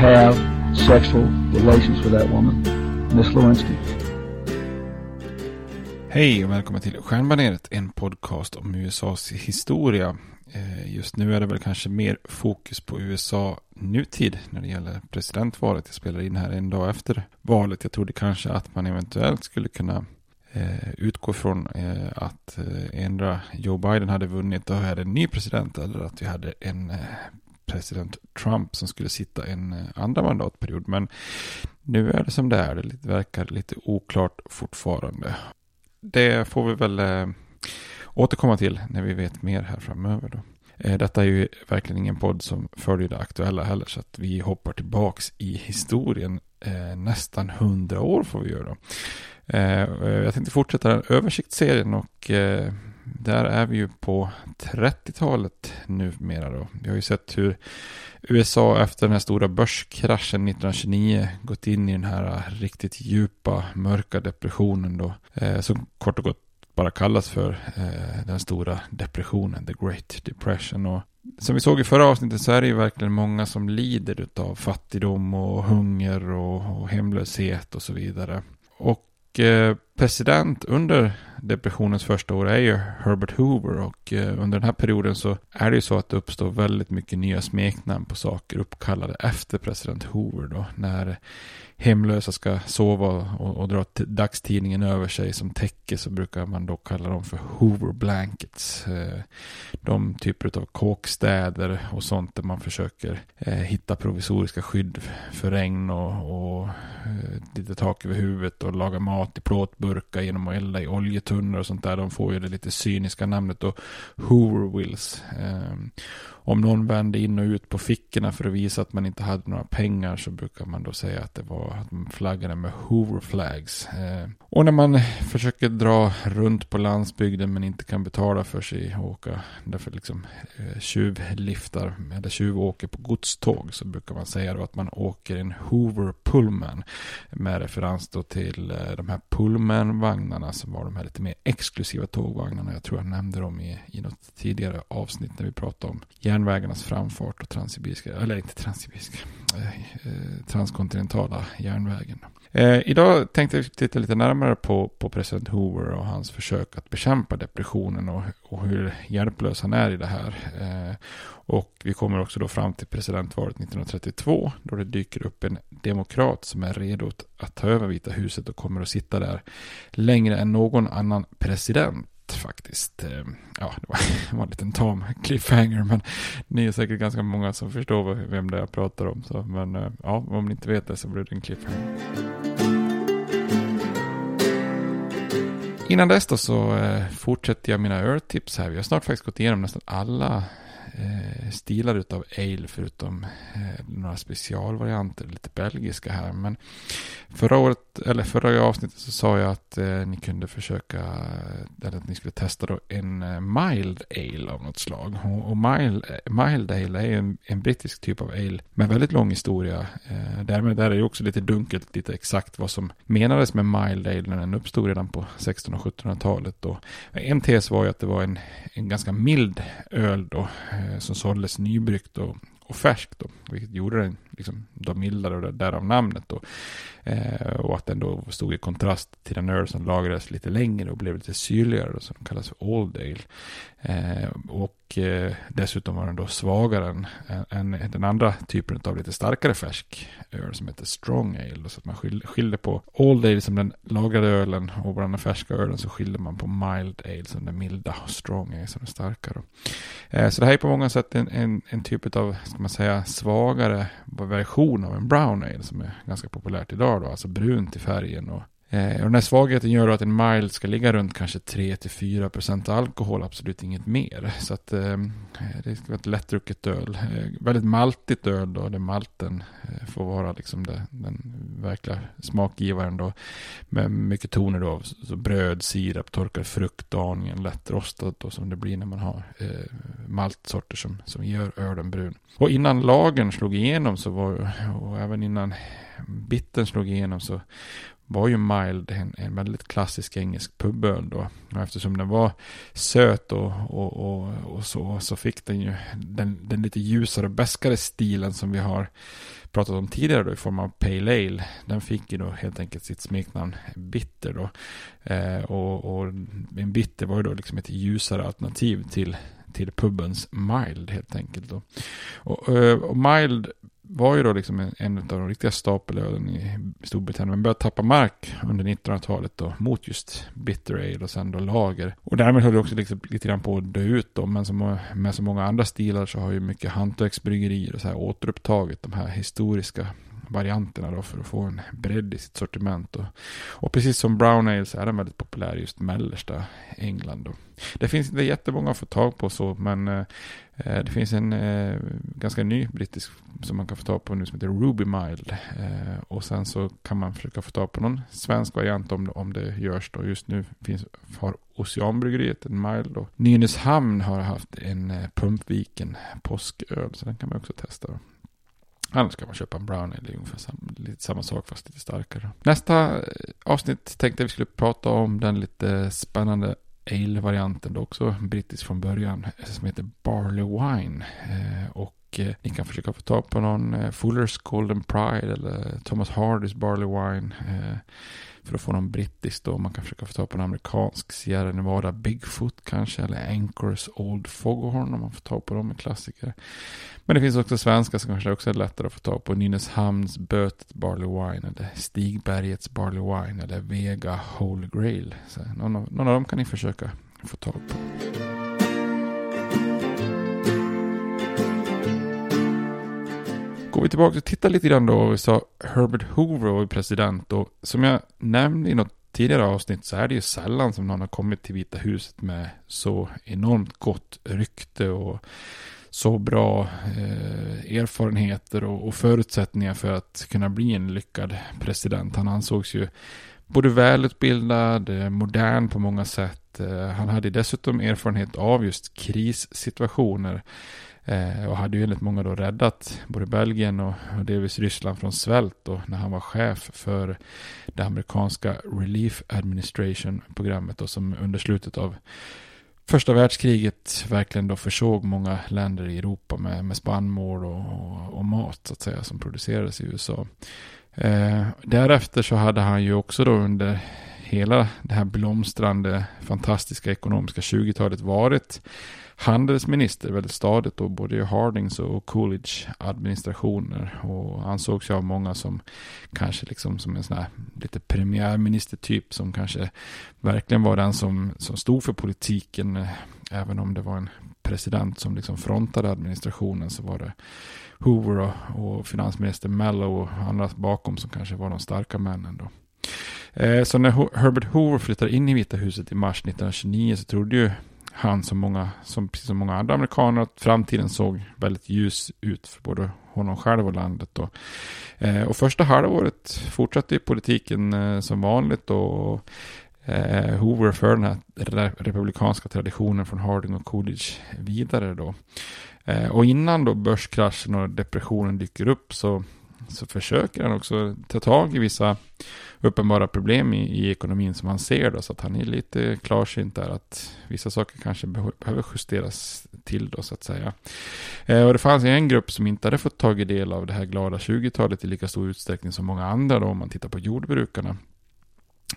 have sexual relations with that woman, Miss Lewinsky. Hej och välkommen till Stjärnbaneret, en podcast om USAs historia. Eh, just nu är det väl kanske mer fokus på USA nutid när det gäller presidentvalet. Jag spelar in här en dag efter valet. Jag trodde kanske att man eventuellt skulle kunna eh, utgå från eh, att eh, ändra Joe Biden hade vunnit och hade en ny president eller att vi hade en eh, president Trump som skulle sitta en eh, andra mandatperiod. Men nu är det som det är. Det verkar lite oklart fortfarande. Det får vi väl eh, återkomma till när vi vet mer här framöver. Då. Eh, detta är ju verkligen ingen podd som följer det aktuella heller så att vi hoppar tillbaks i historien eh, nästan hundra år får vi göra. Eh, Jag tänkte fortsätta den översiktsserien och eh, där är vi ju på 30-talet numera då. Vi har ju sett hur USA efter den här stora börskraschen 1929 gått in i den här riktigt djupa mörka depressionen då. Eh, som kort och gott bara kallas för eh, den stora depressionen, the great depression. Och som vi såg i förra avsnittet så är det ju verkligen många som lider av fattigdom och hunger och, och hemlöshet och så vidare. Och eh, president under depressionens första år är ju Herbert Hoover och eh, under den här perioden så är det ju så att det uppstår väldigt mycket nya smeknamn på saker uppkallade efter president Hoover då när hemlösa ska sova och, och dra dagstidningen över sig som täcke så brukar man då kalla dem för Hoover blankets. Eh, de typer av kåkstäder och sånt där man försöker eh, hitta provisoriska skydd för regn och, och eh, lite tak över huvudet och laga mat i plåtburkar genom att elda i oljetunnor och sånt där. De får ju det lite cyniska namnet då Hoover Wills. Om någon vände in och ut på fickorna för att visa att man inte hade några pengar så brukar man då säga att det var att man flaggade med Hoover flags. Eh, och när man försöker dra runt på landsbygden men inte kan betala för sig och åka därför liksom eh, tjuvliftar eller tjuvåker på godståg så brukar man säga då att man åker en Hoover Pullman med referens då till eh, de här Pullman-vagnarna som var de här lite mer exklusiva tågvagnarna. Jag tror jag nämnde dem i, i något tidigare avsnitt när vi pratade om järnvägarnas framfart och transsibiriska, eller inte transsibiriska, eh, eh transkontinentala järnvägen. Eh, idag tänkte jag titta lite närmare på, på president Hoover och hans försök att bekämpa depressionen och, och hur hjälplös han är i det här. Eh, och vi kommer också då fram till presidentvalet 1932 då det dyker upp en demokrat som är redo att ta över Vita huset och kommer att sitta där längre än någon annan president faktiskt. Eh, ja, det var, det var en liten tam cliffhanger, men ni är säkert ganska många som förstår vem det är jag pratar om. Så, men eh, ja, om ni inte vet det så blir det en cliffhanger. Innan dess då så eh, fortsätter jag mina öltips här. Vi har snart faktiskt gått igenom nästan alla Eh, stilar utav ale förutom eh, några specialvarianter, lite belgiska här. Men förra året, eller förra avsnittet så sa jag att eh, ni kunde försöka, eller att ni skulle testa då en eh, mild ale av något slag. Och, och mild, eh, mild ale är en, en brittisk typ av ale med väldigt lång historia. Eh, därmed där är det också lite dunkelt lite exakt vad som menades med mild ale när den uppstod redan på 1600 och 1700-talet. En tes var ju att det var en, en ganska mild öl då Eh, som såldes nybryggt och, och färskt. Då, vilket gjorde den liksom, då mildare och därav namnet. Då. Eh, och att den då stod i kontrast till den öl som lagrades lite längre och blev lite syrligare. och som kallas för Old Ale. Eh, och eh, dessutom var den då svagare än, än, än, den andra typen av lite starkare färsk öl som heter Strong Ale. Så att man skilde, på Old Ale som den lagrade ölen och bland den färska ölen så skilde man på Mild Ale som den milda och Strong Ale som den starkare. Eh, så det här är på många sätt en, en, en typ av, ska man säga, svagare version av en Brown Ale som är ganska populärt idag då, alltså brunt i färgen och Eh, och den här svagheten gör att en mild ska ligga runt kanske 3-4% alkohol, absolut inget mer. Så att eh, det ska vara ett lättdrucket öl. Eh, väldigt maltigt öl då, där malten eh, får vara liksom det, den verkliga smakgivaren då. Med mycket toner då, så bröd, sirap, torkad frukt, aningen lättrostat då som det blir när man har eh, maltsorter som, som gör ölen brun. Och innan lagen slog igenom så var, och även innan bitten slog igenom så var ju mild en, en väldigt klassisk engelsk puböl då. Och eftersom den var söt och, och, och, och, så, så fick den ju den, den lite ljusare och bäskare stilen som vi har pratat om tidigare då i form av Pale Ale. Den fick ju då helt enkelt sitt smeknamn Bitter då. Eh, och, och en Bitter var ju då liksom ett ljusare alternativ till till pubens Mild helt enkelt. Då. Och, eh, och Mild var ju då liksom en, en av de riktiga stapelölen i Storbritannien. Men började tappa mark under 1900-talet då mot just bitter ale och sen då lager. Och därmed höll det också liksom lite grann på att dö ut då. Men som, med så många andra stilar så har ju mycket hantverksbryggerier och så här återupptagit de här historiska varianterna då för att få en bredd i sitt sortiment. Och, och precis som Brown Ale så är den väldigt populär i just mellersta England. Då. Det finns inte jättemånga att få tag på så, men eh, eh, det finns en eh, ganska ny brittisk som man kan få tag på nu som heter Ruby Mild. Eh, och sen så kan man försöka få tag på någon svensk variant om, om det görs då. Just nu finns, har Oceanbryggeriet en Mild och Nynäshamn har haft en eh, Pumpviken påsköl så den kan man också testa. Då. Annars kan man köpa en brownie, det är ungefär samma, lite samma sak fast lite starkare. Nästa eh, avsnitt tänkte jag vi skulle prata om den lite spännande ale-varianten, också brittisk från början, eh, som heter Barley Wine. Eh, och ni kan försöka få tag på någon Fullers Golden Pride eller Thomas Hardys Barley Wine. För att få någon brittisk då. Man kan försöka få tag på en amerikansk Sierra Nevada Bigfoot kanske. Eller Anchors Old Foghorn om man får tag på dem, är klassiker. Men det finns också svenska som kanske också är lättare att få tag på. Nynäshamns Bötet Barley Wine. Eller Stigbergets Barley Wine. Eller Vega Holy Grail. Så någon, av, någon av dem kan ni försöka få tag på. Går vi tillbaka och tittar lite grann då. Vi sa Herbert Hoover var president och som jag nämnde i något tidigare avsnitt så är det ju sällan som någon har kommit till Vita huset med så enormt gott rykte och så bra eh, erfarenheter och, och, förutsättningar för att kunna bli en lyckad president. Han ansågs ju både välutbildad, eh, modern på många sätt. Eh, han hade dessutom erfarenhet av just krissituationer Eh, och hade ju enligt många då räddat både Belgien och, och delvis Ryssland från svält då när han var chef för det amerikanska Relief Administration-programmet då som under slutet av första världskriget verkligen då försåg många länder i Europa med, med spannmål och, och, och mat så att säga som producerades i USA. Eh, därefter så hade han ju också då under hela det här blomstrande fantastiska ekonomiska 20-talet varit handelsminister väldigt stadigt då, både i Hardings och Coolidge administrationer. Och ansågs ju av många som kanske liksom som en sån här lite premiärministertyp som kanske verkligen var den som, som stod för politiken. Även om det var en president som liksom frontade administrationen så var det Hoover och, och finansminister Mello och andra bakom som kanske var de starka männen då. Eh, så när Herbert Hoover flyttade in i Vita huset i mars 1929 så trodde ju han som många, som precis som många andra amerikaner, att framtiden såg väldigt ljus ut för både honom själv och landet. Och, Eh, och första halvåret fortsatte politiken eh, som vanligt och eh, Hoover för den här republikanska traditionen från Harding och Coolidge vidare då. Eh, och innan då börskraschen och depressionen dyker upp så, så försöker han också ta tag i vissa uppenbara problem i, i ekonomin som han ser då, så att han är lite klarsynt där att vissa saker kanske behöver justeras till då så att säga. Eh, och det fanns en grupp som inte hade fått tagit del av det här glada 20-talet i lika stor utsträckning som många andra då om man tittar på jordbrukarna.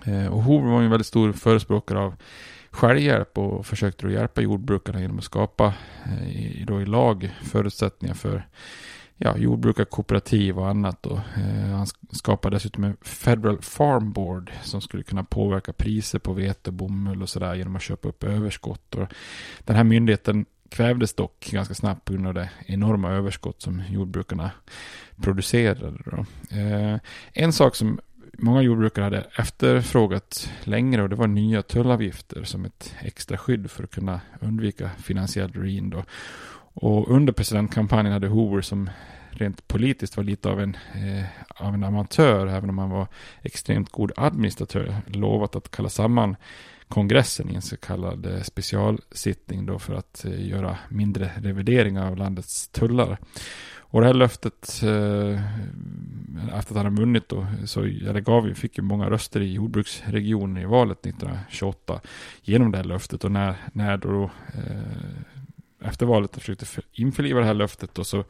Eh, och Hoover var en väldigt stor förespråkare av självhjälp och försökte då hjälpa jordbrukarna genom att skapa eh, i, då i lag förutsättningar för ja, jordbrukarkooperativ och annat. Och, eh, han skapade dessutom en Federal Farm Board som skulle kunna påverka priser på vete, bomull och sådär genom att köpa upp överskott. Och den här myndigheten kvävdes dock ganska snabbt på grund av det enorma överskott som jordbrukarna producerade. Eh, en sak som många jordbrukare hade efterfrågat längre och det var nya tullavgifter som ett extra skydd för att kunna undvika finansiell ruin. Då. Och under presidentkampanjen hade Hoover som rent politiskt var lite av en, eh, av en amatör, även om han var extremt god administratör, lovat att kalla samman kongressen i en så kallad eh, specialsittning då för att eh, göra mindre revideringar av landets tullar. Och det här löftet, eh, efter att han hade vunnit då, så eller gav, fick ju många röster i jordbruksregionen i valet 1928 genom det här löftet. Och när, när då eh, efter valet försökte införliva det här löftet och så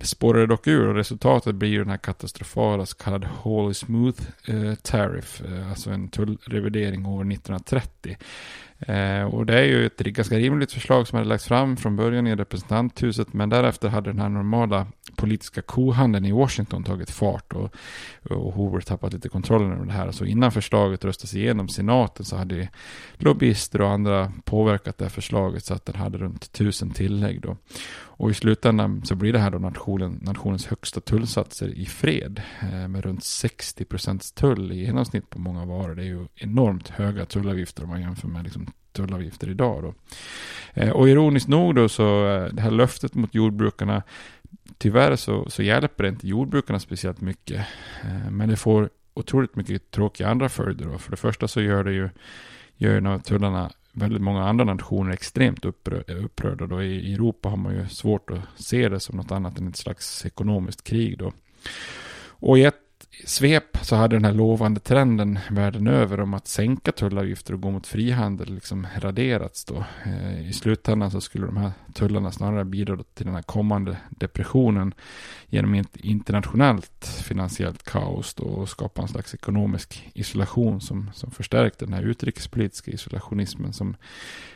spårar det dock ur och resultatet blir den här katastrofala så kallade Holy Smooth eh, Tariff, eh, alltså en tullrevidering år 1930. Eh, och det är ju ett ganska rimligt förslag som hade lagts fram från början i representanthuset men därefter hade den här normala politiska kohandeln i Washington tagit fart och, och Hoover tappat lite kontrollen över det här. Så innan förslaget röstas igenom senaten så hade lobbyister och andra påverkat det här förslaget så att den hade runt tusen tillägg då. Och i slutändan så blir det här då nationen, nationens högsta tullsatser i fred eh, med runt 60 procents tull i genomsnitt på många varor. Det är ju enormt höga tullavgifter om man jämför med liksom tullavgifter idag. Då. Eh, och ironiskt nog då så eh, det här löftet mot jordbrukarna tyvärr så, så hjälper det inte jordbrukarna speciellt mycket. Men det får otroligt mycket tråkiga andra följder. Då. För det första så gör det ju gör tullarna väldigt många andra nationer extremt upprörda. Då. I Europa har man ju svårt att se det som något annat än ett slags ekonomiskt krig. Då. Och i ett svep så hade den här lovande trenden världen över om att sänka tullavgifter och gå mot frihandel liksom raderats då. Eh, I slutändan så skulle de här tullarna snarare bidra till den här kommande depressionen genom ett internationellt finansiellt kaos då och skapa en slags ekonomisk isolation som, som förstärkte den här utrikespolitiska isolationismen som,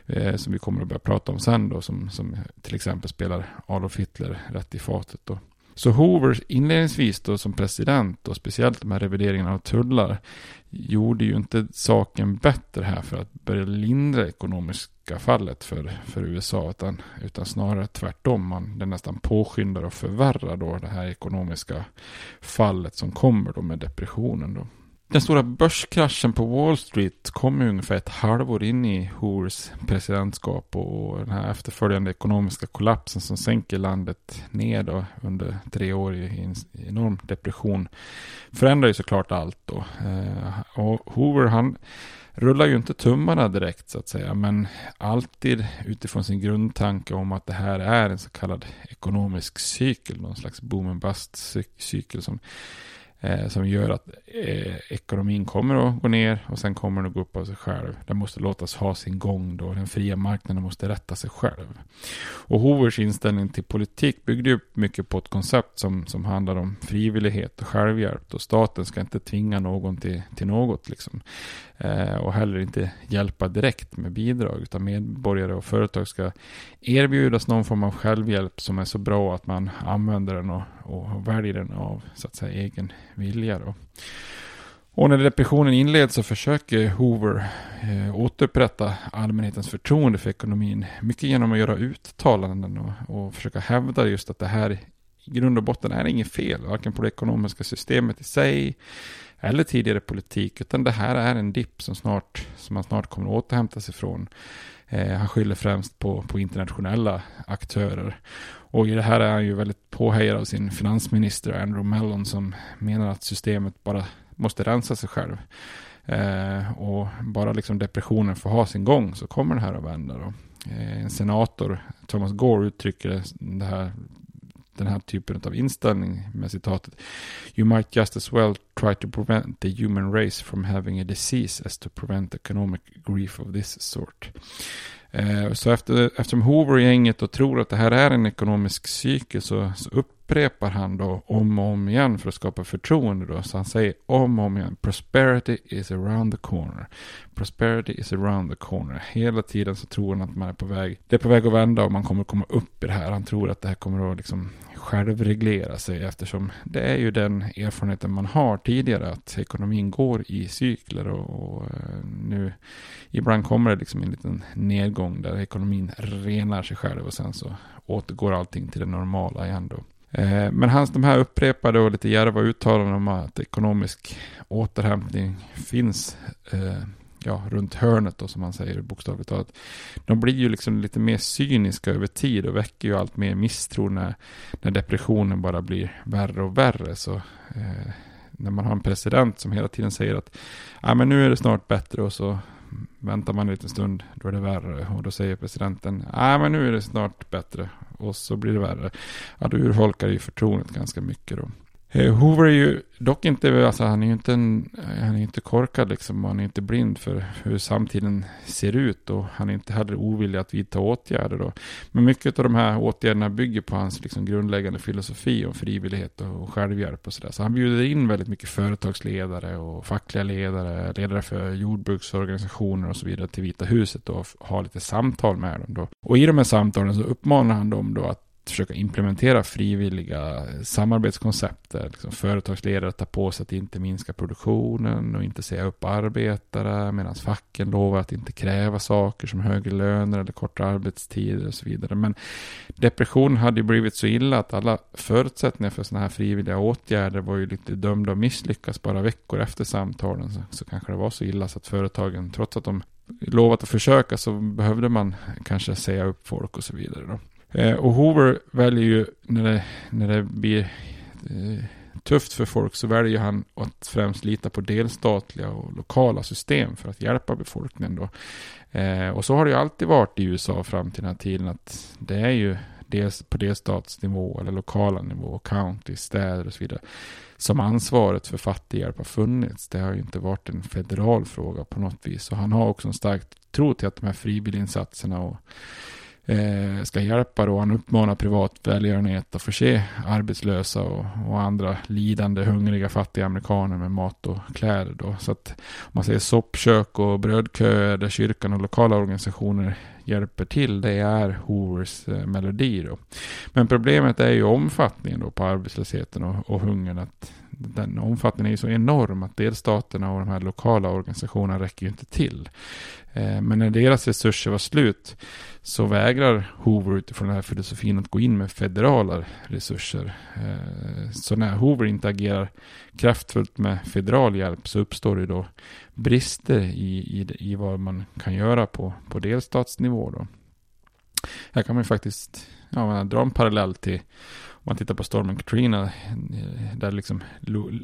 eh, som vi kommer att börja prata om sen då som, som till exempel spelar Adolf Hitler rätt i fatet då. Så Hoover inledningsvis då som president och speciellt de här revideringarna av tullar gjorde ju inte saken bättre här för att börja lindra ekonomiska fallet för, för USA utan, utan snarare tvärtom. Man, det nästan påskyndar och förvärrar då det här ekonomiska fallet som kommer då med depressionen då. Den stora börskraschen på Wall Street kom ju ungefär ett halvår in i Hoors presidentskap och den här efterföljande ekonomiska kollapsen som sänker landet ner då under tre år i en enorm depression förändrar ju såklart allt då. Eh, och Hoover han rullar ju inte tummarna direkt så att säga men alltid utifrån sin grundtanke om att det här är en så kallad ekonomisk cykel, någon slags boom and bust cykel som Eh, som gör att eh, ekonomin kommer att gå ner och sen kommer den att gå upp av sig själv. Den måste låtas ha sin gång då. Den fria marknaden måste rätta sig själv. Och Hovers inställning till politik byggde ju mycket på ett koncept som, som handlar om frivillighet och självhjälp. Och staten ska inte tvinga någon till, till något liksom. Eh, och heller inte hjälpa direkt med bidrag. Utan medborgare och företag ska erbjudas någon form av självhjälp som är så bra att man använder den och, och väljer den av så att säga egen vilja. Då. Och när depressionen inleds så försöker Hoover eh, återupprätta allmänhetens förtroende för ekonomin. Mycket genom att göra uttalanden och, och försöka hävda just att det här i grund och botten är inget fel, varken på det ekonomiska systemet i sig eller tidigare politik, utan det här är en dipp som, snart, som man snart kommer att återhämta sig från. Eh, han skyller främst på, på internationella aktörer. Och i det här är han ju väldigt påhejad av sin finansminister Andrew Mellon som menar att systemet bara måste rensa sig själv. Eh, och bara liksom depressionen får ha sin gång så kommer det här att vända. Då. Eh, en senator, Thomas Gore, uttrycker det här den här typen av inställning med citatet You might just as well try to prevent the human race from having a disease as to prevent economic grief of this sort. Eh, så efter, eftersom Hoover gänget tror att det här är en ekonomisk cykel så, så upprepar han då om och om igen för att skapa förtroende då. Så han säger om och om igen prosperity is around the corner. Prosperity is around the corner. Hela tiden så tror han att man är på väg, det är på väg att vända och man kommer komma upp i det här. Han tror att det här kommer att liksom självreglera sig eftersom det är ju den erfarenheten man har tidigare att ekonomin går i cykler och, och eh, nu ibland kommer det liksom en liten nedgång där ekonomin renar sig själv och sen så återgår allting till det normala igen då. Eh, men hans de här upprepade och lite djärva uttalanden om att ekonomisk återhämtning finns eh, ja, runt hörnet då som man säger bokstavligt talat. De blir ju liksom lite mer cyniska över tid och väcker ju allt mer misstro när, när depressionen bara blir värre och värre. Så eh, när man har en president som hela tiden säger att ah, men nu är det snart bättre och så väntar man en liten stund, då är det värre. Och då säger presidenten, nej men nu är det snart bättre. Och så blir det värre. Ja, då urholkar ju förtroendet ganska mycket då. Eh, Hoover är ju dock inte, alltså han är ju inte, en, han är inte korkad liksom. Han är inte blind för hur samtiden ser ut och han är inte heller ovillig att vidta åtgärder. Då. Men mycket av de här åtgärderna bygger på hans liksom grundläggande filosofi om frivillighet och självhjälp och sådär. Så han bjuder in väldigt mycket företagsledare och fackliga ledare, ledare för jordbruksorganisationer och så vidare till Vita huset och har lite samtal med dem då. Och i de här samtalen så uppmanar han dem då att försöka implementera frivilliga samarbetskoncept där liksom företagsledare tar på sig att inte minska produktionen och inte säga upp arbetare medan facken lovar att inte kräva saker som högre löner eller kortare arbetstider och så vidare. Men depressionen hade ju blivit så illa att alla förutsättningar för sådana här frivilliga åtgärder var ju lite dömda att misslyckas bara veckor efter samtalen. Så, så kanske det var så illa så att företagen, trots att de lovat att försöka så behövde man kanske säga upp folk och så vidare. Då. Eh, och Hoover väljer ju, när det, när det blir eh, tufft för folk, så väljer han att främst lita på delstatliga och lokala system för att hjälpa befolkningen. Då. Eh, och så har det ju alltid varit i USA fram till den här tiden, att det är ju dels på delstatsnivå eller lokala nivå, county, städer och så vidare, som ansvaret för fattighjälp har funnits. Det har ju inte varit en federal fråga på något vis. Och han har också en stark tro till att de här frivilliginsatserna och eh, ska hjälpa då. Han uppmanar privat välgörenhet att förse arbetslösa och, och, andra lidande, hungriga, fattiga amerikaner med mat och kläder då. Så att om man säger soppkök och brödköer där kyrkan och lokala organisationer hjälper till, det är Hoovers eh, melodi då. Men problemet är ju omfattningen då på arbetslösheten och, och hungern. Att den omfattningen är ju så enorm att delstaterna och de här lokala organisationerna räcker ju inte till. Eh, men när deras resurser var slut så vägrar Hoover utifrån den här filosofin att gå in med federala resurser. Eh, så när Hoover inte agerar kraftfullt med federal hjälp så uppstår det då brister i, i, i vad man kan göra på, på delstatsnivå. Då. Här kan man ju faktiskt ja, dra en parallell till man tittar på stormen Katrina, där liksom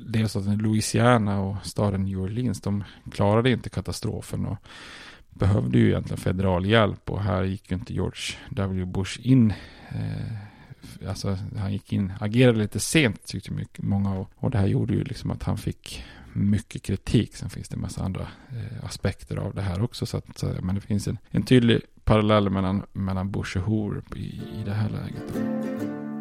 delstaten Louisiana och staden New Orleans, de klarade inte katastrofen. Och behövde ju egentligen federal hjälp och här gick ju inte George W. Bush in. Eh, alltså han gick in, agerade lite sent tyckte mycket, många och, och det här gjorde ju liksom att han fick mycket kritik. Sen finns det en massa andra eh, aspekter av det här också. Så att, så, men det finns en, en tydlig parallell mellan, mellan Bush och Hoover i, i det här läget.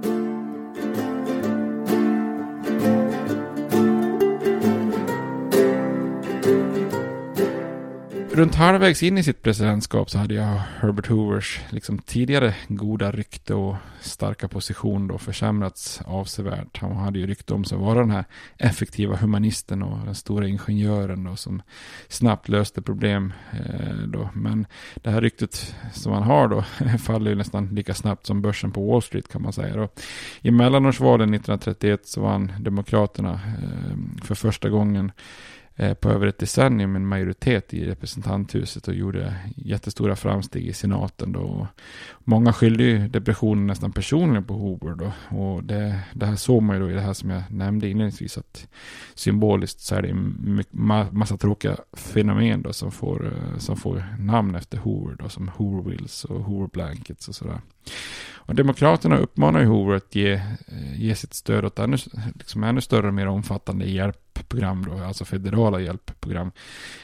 Runt halvvägs in i sitt presidentskap så hade jag Herbert Hoovers liksom tidigare goda rykte och starka position då försämrats avsevärt. Han hade ju rykte om sig att vara den här effektiva humanisten och den stora ingenjören då som snabbt löste problem eh, då. Men det här ryktet som han har då faller ju nästan lika snabbt som börsen på Wall Street kan man säga då. I mellanårsvalen 1931 så vann Demokraterna eh, för första gången Eh, på över ett decennium en majoritet i representanthuset och gjorde jättestora framsteg i senaten. Då. Många skyllde ju depressionen nästan personligen på Hoover. Då. Och det, det här såg man ju då i det här som jag nämnde inledningsvis att symboliskt så är det en massa tråkiga fenomen då som får, eh, som får namn efter Hoover då, som Hoover Wills och Hoover Blankets och sådär. Och Demokraterna uppmanar ju Hoover att ge, eh, ge sitt stöd åt ännu, liksom ännu större och mer omfattande hjälpprogram, då, alltså federala hjälpprogram.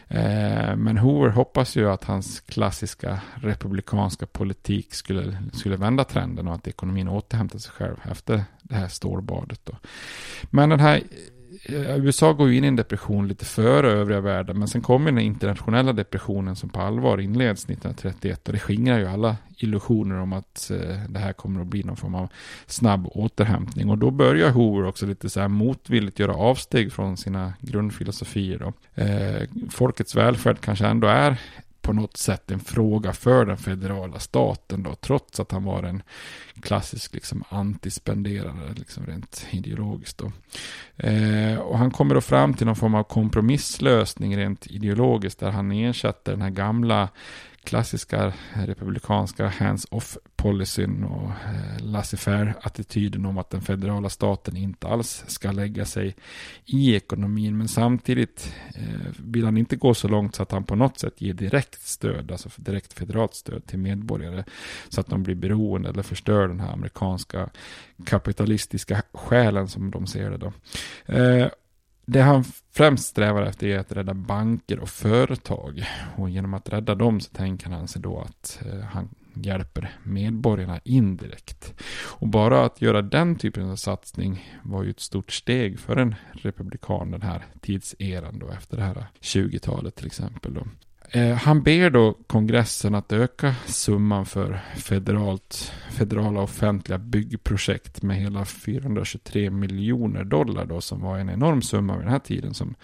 Eh, men Hoover hoppas ju att hans klassiska republikanska politik skulle, skulle vända trenden och att ekonomin återhämtar sig själv efter det här stålbadet. Då. Men den här Eh, USA går ju in i en depression lite före övriga världen, men sen kommer den internationella depressionen som på allvar inleds 1931 och det skingrar ju alla illusioner om att eh, det här kommer att bli någon form av snabb återhämtning. Och då börjar Hoover också lite så här motvilligt göra avsteg från sina grundfilosofier. Då. Eh, folkets välfärd kanske ändå är på något sätt en fråga för den federala staten då, trots att han var en klassisk liksom antispenderare, liksom rent ideologiskt då. Eh, och han kommer då fram till någon form av kompromisslösning rent ideologiskt, där han ersätter den här gamla klassiska republikanska hands-off policyn och eh, laissez-faire-attityden om att den federala staten inte alls ska lägga sig i ekonomin. Men samtidigt eh, vill han inte gå så långt så att han på något sätt ger direkt stöd, alltså direkt federalt stöd till medborgare. Så att de blir beroende eller förstör den här amerikanska kapitalistiska själen som de ser det då. Eh, det han främst strävar efter är att rädda banker och företag. Och genom att rädda dem så tänker han sig då att eh, han hjälper medborgarna indirekt. Och bara att göra den typen av satsning var ju ett stort steg för en republikan den här tidseran då efter det här 20-talet till exempel. Då. Eh, han ber då kongressen att öka summan för federalt, federala offentliga byggprojekt med hela 423 miljoner dollar då som var en enorm summa vid den här tiden som,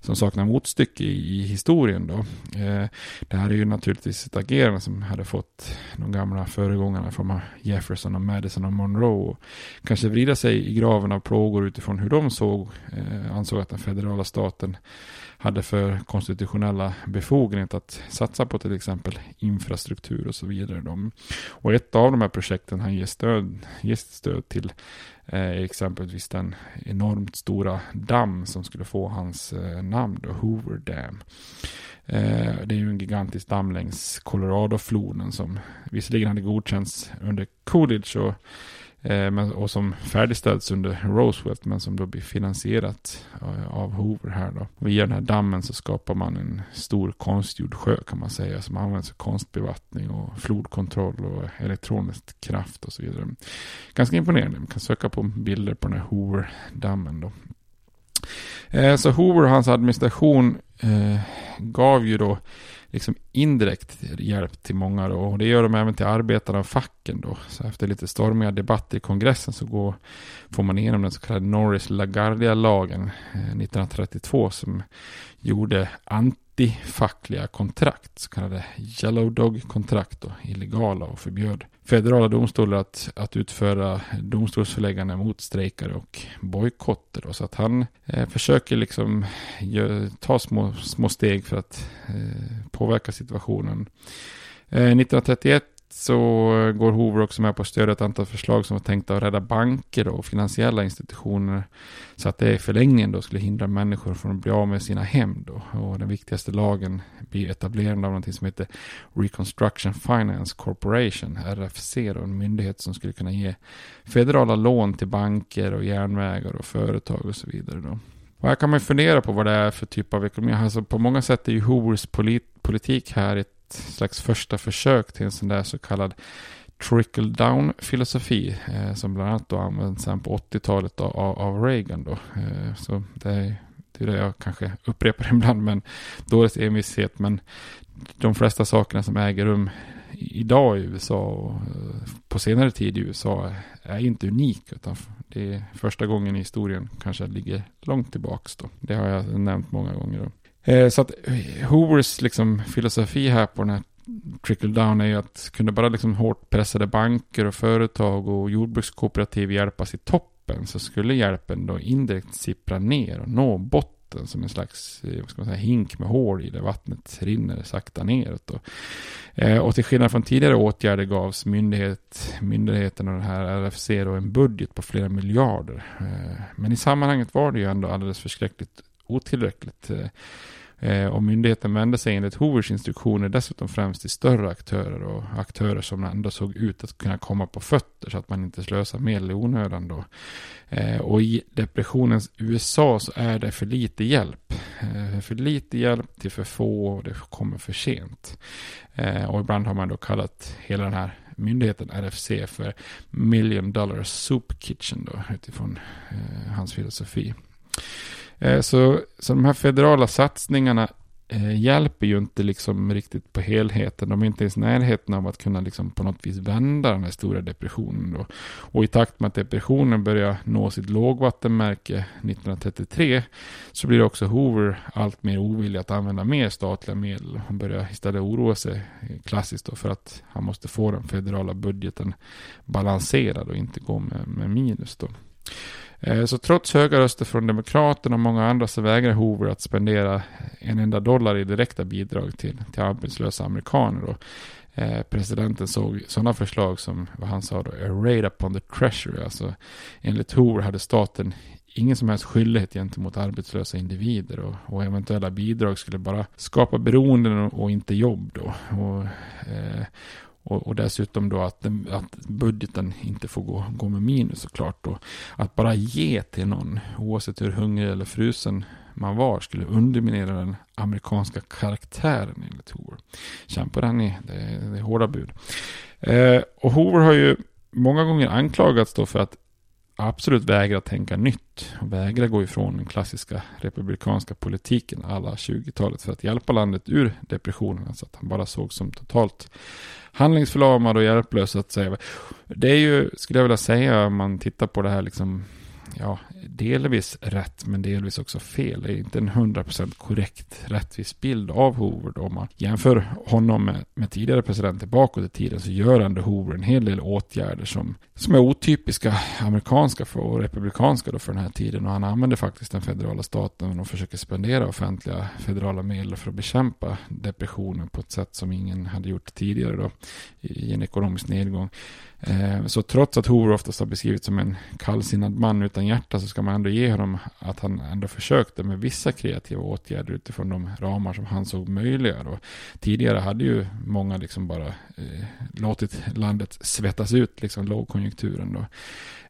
som saknar motstycke i, i historien då. Eh, det här är ju naturligtvis ett agerande som hade fått de gamla föregångarna från Jefferson och Madison och Monroe och kanske vrida sig i graven av plågor utifrån hur de såg, eh, ansåg att den federala staten hade för konstitutionella befogenhet att satsa på till exempel infrastruktur och så vidare. Och ett av de här projekten han ger stöd, ger stöd till Eh, exempelvis den enormt stora damm som skulle få hans eh, namn, då, Hoover Dam. Eh, det är ju en gigantisk damm längs Coloradofloden som visserligen hade godkänts under Coolidge och Eh, och som färdigställts under Roosevelt men som då blir finansierat eh, av Hoover här då. Via den här dammen så skapar man en stor konstgjord sjö kan man säga som används för konstbevattning och flodkontroll och elektronisk kraft och så vidare. Ganska imponerande. Man kan söka på bilder på den här Hoover-dammen då. Eh, så Hoover och hans administration eh, gav ju då liksom indirekt hjälp till många då. Och det gör de även till arbetarna och facken då. Så efter lite stormiga debatter i kongressen så går, får man igenom den så kallade Norris-LaGuardia-lagen 1932 eh, som gjorde antifackliga kontrakt, så kallade Yellow Dog-kontrakt, illegala och förbjöd federala domstolar att, att utföra domstolsförläggande mot strejkare och bojkotter. Så att han eh, försöker liksom gör, ta små, små steg för att eh, påverka situationen. Eh, 1931 så går Hoover också med på att stödja ett antal förslag som var tänkta att rädda banker och finansiella institutioner. Så att det i förlängningen då skulle hindra människor från att bli av med sina hem då. Och den viktigaste lagen blir etablerande av någonting som heter Reconstruction Finance Corporation, RFC då, en myndighet som skulle kunna ge federala lån till banker och järnvägar och företag och så vidare då. Och här kan man fundera på vad det är för typ av ekonomi. Alltså på många sätt är ju Hoovers polit politik här ett slags första försök till en sån där så kallad trickle down filosofi eh, som bland annat då används sen på 80-talet av, av, Reagan då. Eh, så det är, det är det jag kanske upprepar ibland men dåligt envishet men de flesta sakerna som äger rum idag i USA och eh, på senare tid i USA är inte unik utan det är första gången i historien kanske ligger långt tillbaks då. Det har jag nämnt många gånger då. Eh, så att eh, Hoovers liksom filosofi här på den här trickle down är ju att kunde bara liksom hårt pressade banker och företag och jordbrukskooperativ hjälpas i toppen så skulle hjälpen då indirekt sippra ner och nå botten som en slags eh, vad ska man säga, hink med hål i där vattnet rinner sakta neråt. Och, eh, och till skillnad från tidigare åtgärder gavs myndighet, myndigheten och den här RFC då en budget på flera miljarder. Eh, men i sammanhanget var det ju ändå alldeles förskräckligt otillräckligt. Eh, eh, och myndigheten vände sig enligt Hoovers instruktioner dessutom främst till större aktörer och aktörer som ändå såg ut att kunna komma på fötter så att man inte slösar medel i onödan då. Eh, och i depressionens USA så är det för lite hjälp. För lite hjälp till för få och det kommer för sent. och ibland har man då kallat hela den här myndigheten RFC för Million Dollar Soup Kitchen då utifrån hans filosofi. Eh, så, så de här federala satsningarna eh, hjälper ju inte liksom riktigt på helheten. De är inte ens i närheten av att kunna liksom på något vis vända den här stora depressionen. Då. Och i takt med att depressionen börjar nå sitt lågvattenmärke 1933 så blir också Hoover allt mer ovillig att använda mer statliga medel. Han börjar istället oroa sig eh, klassiskt då för att han måste få den federala budgeten balanserad och inte gå med, med minus. Då. Eh, så trots höga röster från Demokraterna och många andra så vägrar Hoover att spendera en enda dollar i direkta bidrag till, till arbetslösa amerikaner. Och, eh, presidenten såg sådana förslag som vad han sa då, a raid upon the treasury. Alltså, enligt Hoover hade staten ingen som helst skyldighet gentemot arbetslösa individer och, och eventuella bidrag skulle bara skapa beroenden och, och inte jobb då. Och, eh, och, och, dessutom då att, att budgeten inte får gå, gå med minus såklart. Då. Att bara ge till någon, oavsett hur hungrig eller frusen man var, skulle underminera den amerikanska karaktären enligt Hoover. Känn på den i, det, det är hårda bud. Eh, och Hoover har ju många gånger anklagats då för att absolut vägra tänka nytt och vägra gå ifrån den klassiska republikanska politiken alla 20-talet för att hjälpa landet ur depressionen. Alltså att han bara såg som totalt handlingsförlamad och hjälplös att säga. Det är ju, skulle jag vilja säga, om man tittar på det här liksom ja, delvis rätt men delvis också fel. Det är inte en 100% korrekt rättvis bild av Hoover. Då. Om man jämför honom med, med tidigare presidenter bakåt i tiden så gör ändå Hoover en hel del åtgärder som, som är otypiska amerikanska för, och republikanska då för den här tiden. Och han använder faktiskt den federala staten och försöker spendera offentliga federala medel för att bekämpa depressionen på ett sätt som ingen hade gjort tidigare då i en ekonomisk nedgång. Eh, så trots att Hoover oftast har beskrivits som en kallsinnad man utan hjärta så ska man ändå ge honom att han ändå försökte med vissa kreativa åtgärder utifrån de ramar som han såg möjliga. Då. Tidigare hade ju många liksom bara eh, låtit landet svettas ut, liksom konjunkturen. Då.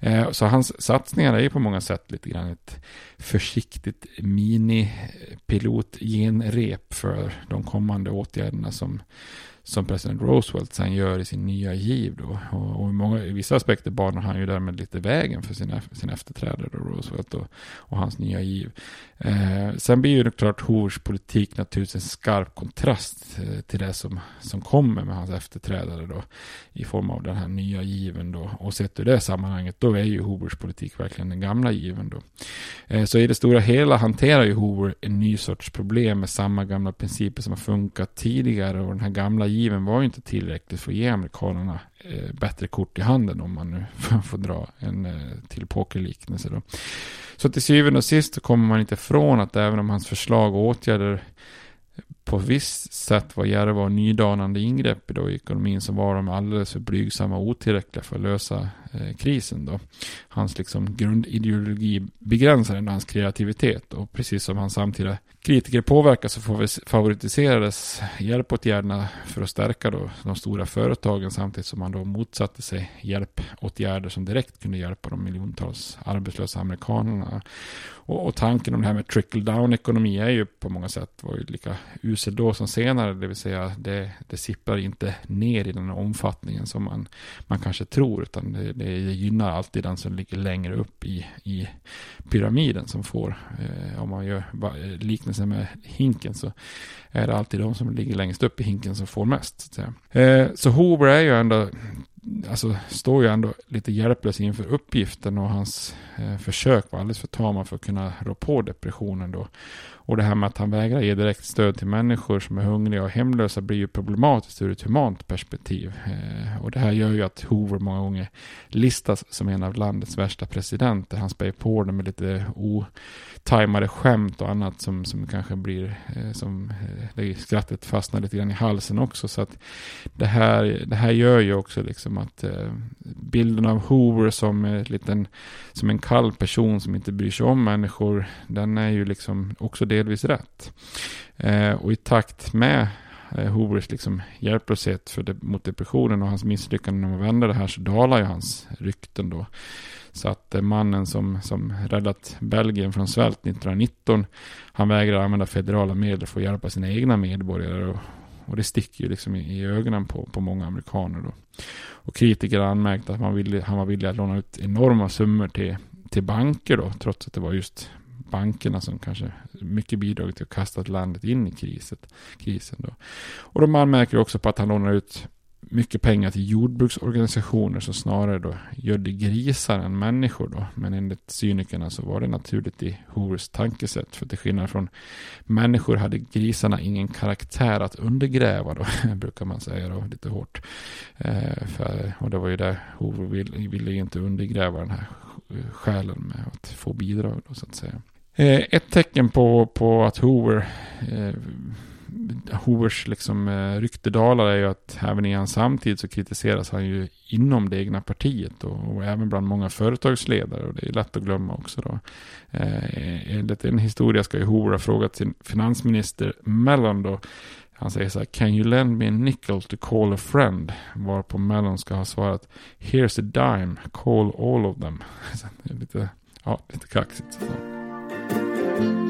Eh, så hans satsningar är ju på många sätt lite grann ett försiktigt mini-pilotgenrep för de kommande åtgärderna som som president Roosevelt sen gör i sin nya giv då. Och, och i, många, i vissa aspekter banar han ju därmed lite vägen för sin, sin efterträdare då, Roosevelt och, och hans nya giv. Eh, sen blir ju det klart Hovers politik naturligtvis en skarp kontrast eh, till det som, som kommer med hans efterträdare då i form av den här nya given då. Och sett ur det sammanhanget då är ju Hovers politik verkligen den gamla given då. Eh, så i det stora hela hanterar ju Hover en ny sorts problem med samma gamla principer som har funkat tidigare och den här gamla given var ju inte tillräckligt för att ge amerikanerna Eh, bättre kort i handen om man nu får dra en eh, till pokerliknelse då. Så till syvende och sist kommer man inte ifrån att även om hans förslag och åtgärder på visst sätt var djärva och nydanande ingrepp i ekonomin så var de alldeles för blygsamma och otillräckliga för att lösa Eh, krisen. Då. Hans liksom, grundideologi begränsar ändå hans kreativitet och precis som hans samtida kritiker påverkar så favoritiserades hjälpåtgärderna för att stärka då de stora företagen samtidigt som man då motsatte sig hjälpåtgärder som direkt kunde hjälpa de miljontals arbetslösa amerikanerna. Och, och tanken om det här med trickle down ekonomi är ju på många sätt var ju lika usel då som senare, det vill säga det, det sipprar inte ner i den omfattningen som man, man kanske tror, utan det, det gynnar alltid den som ligger längre upp i, i pyramiden som får, eh, om man gör liknelsen med hinken så är det alltid de som ligger längst upp i hinken som får mest. Så, eh, så Hoover är ju ändå alltså, står ju ändå lite hjälplös inför uppgiften och hans eh, försök var alldeles för tama för att kunna rå på depressionen då. Och det här med att han vägrar ge direkt stöd till människor som är hungriga och hemlösa blir ju problematiskt ur ett humant perspektiv. Eh, och det här gör ju att Hoover många gånger listas som en av landets värsta presidenter. Han spär på det med lite otajmade skämt och annat som, som kanske blir, eh, som eh, det skrattet fastnar lite grann i halsen också. Så att det här, det här gör ju också liksom att eh, bilden av Hoover som, liten, som en kall person som inte bryr sig om människor, den är ju liksom också delvis rätt. Eh, och i takt med eh, Hoovers liksom hjälplöshet för de, mot depressionen och hans misslyckande om att vända det här så dalar ju hans rykten då. Så att eh, mannen som, som räddat Belgien från svält 1919, han vägrar använda federala medel för att hjälpa sina egna medborgare. Och, och det sticker ju liksom i, i ögonen på, på många amerikaner då. Och kritiker har anmärkt att man ville, han var villig att låna ut enorma summor till, till banker då, trots att det var just bankerna som kanske mycket bidragit till att kasta landet in i kriset, krisen. Då. Och de anmärker också på att han lånar ut mycket pengar till jordbruksorganisationer som snarare då gödde grisar än människor då. Men enligt cynikerna så var det naturligt i Hoovers tankesätt. För till skillnad från människor hade grisarna ingen karaktär att undergräva då, brukar man säga då, lite hårt. Eh, för, och det var ju det Hoover ville, ville inte undergräva den här själen med att få bidrag då så att säga. Eh, ett tecken på, på att Hoover eh, Hovers liksom, eh, rykte dalar är ju att även i hans samtid så kritiseras han ju inom det egna partiet och, och även bland många företagsledare och det är lätt att glömma också då. Eh, enligt en historia ska ju Hover ha frågat sin finansminister Mellon då han säger så här, can you lend me a nickel to call a friend? Varpå Mellon ska ha svarat, here's a dime, call all of them. lite, ja, lite kaxigt. Så.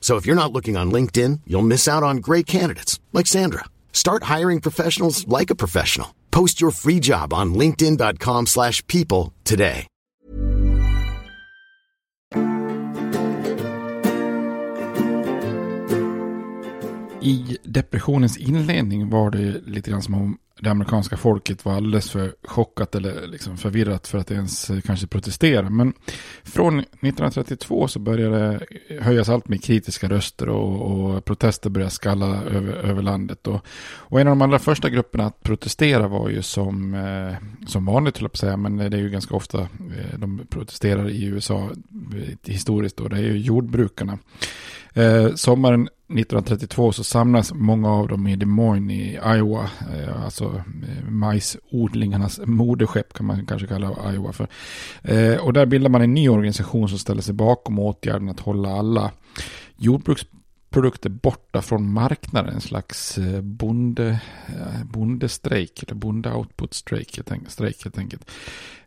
So if you're not looking on LinkedIn, you'll miss out on great candidates like Sandra. Start hiring professionals like a professional. Post your free job on linkedin.com/people today. I depressionens inledning var det lite grann som om det amerikanska folket var alldeles för chockat eller liksom förvirrat för att ens eh, kanske protestera. Men från 1932 så började det höjas allt mer kritiska röster och, och protester började skalla över, över landet. Och, och, en av de allra första grupperna att protestera var ju som, eh, som vanligt, till att säga, men det är ju ganska ofta eh, de protesterar i USA eh, historiskt och det är ju jordbrukarna. Eh, sommaren 1932 så samlas många av dem i Des Moines i Iowa. Eh, alltså eh, majsodlingarnas moderskepp kan man kanske kalla Iowa för. Eh, och där bildar man en ny organisation som ställer sig bakom åtgärden att hålla alla jordbruks produkter borta från marknaden. En slags eh, bonde, eh, bondestrejk eller bonde-output-strejk helt, helt enkelt.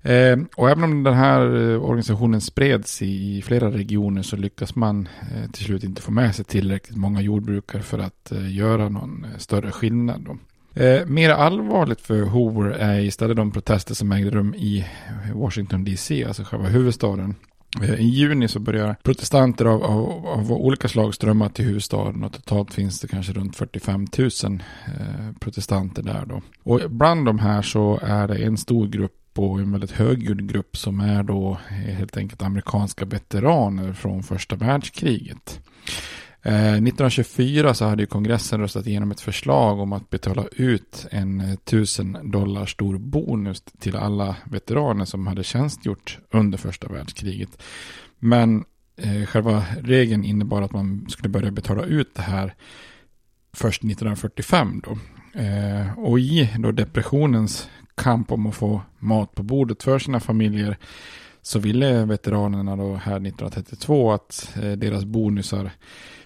Eh, och även om den här eh, organisationen spreds i flera regioner så lyckas man till slut inte få med sig tillräckligt många jordbrukare för att göra någon större skillnad. Då. Eh, mer allvarligt för Hoover är istället de protester som ägde rum i Washington DC, alltså själva huvudstaden. Eh, I juni så börjar protestanter av, av, av, olika slag strömma till huvudstaden och totalt finns det kanske runt 45 000 eh, protestanter där då. Och bland de här så är det en stor grupp och en väldigt högljudd grupp som är då eh, helt enkelt amerikanska veteraner från första världskriget. Eh, 1924 så hade ju kongressen röstat igenom ett förslag om att betala ut en eh, tusen dollar stor bonus till alla veteraner som hade tjänstgjort under första världskriget. Men eh, själva regeln innebar att man skulle börja betala ut det här först 1945 då. Eh, och i då depressionens kamp om att få mat på bordet för sina familjer så ville veteranerna då här 1932 att eh, deras bonusar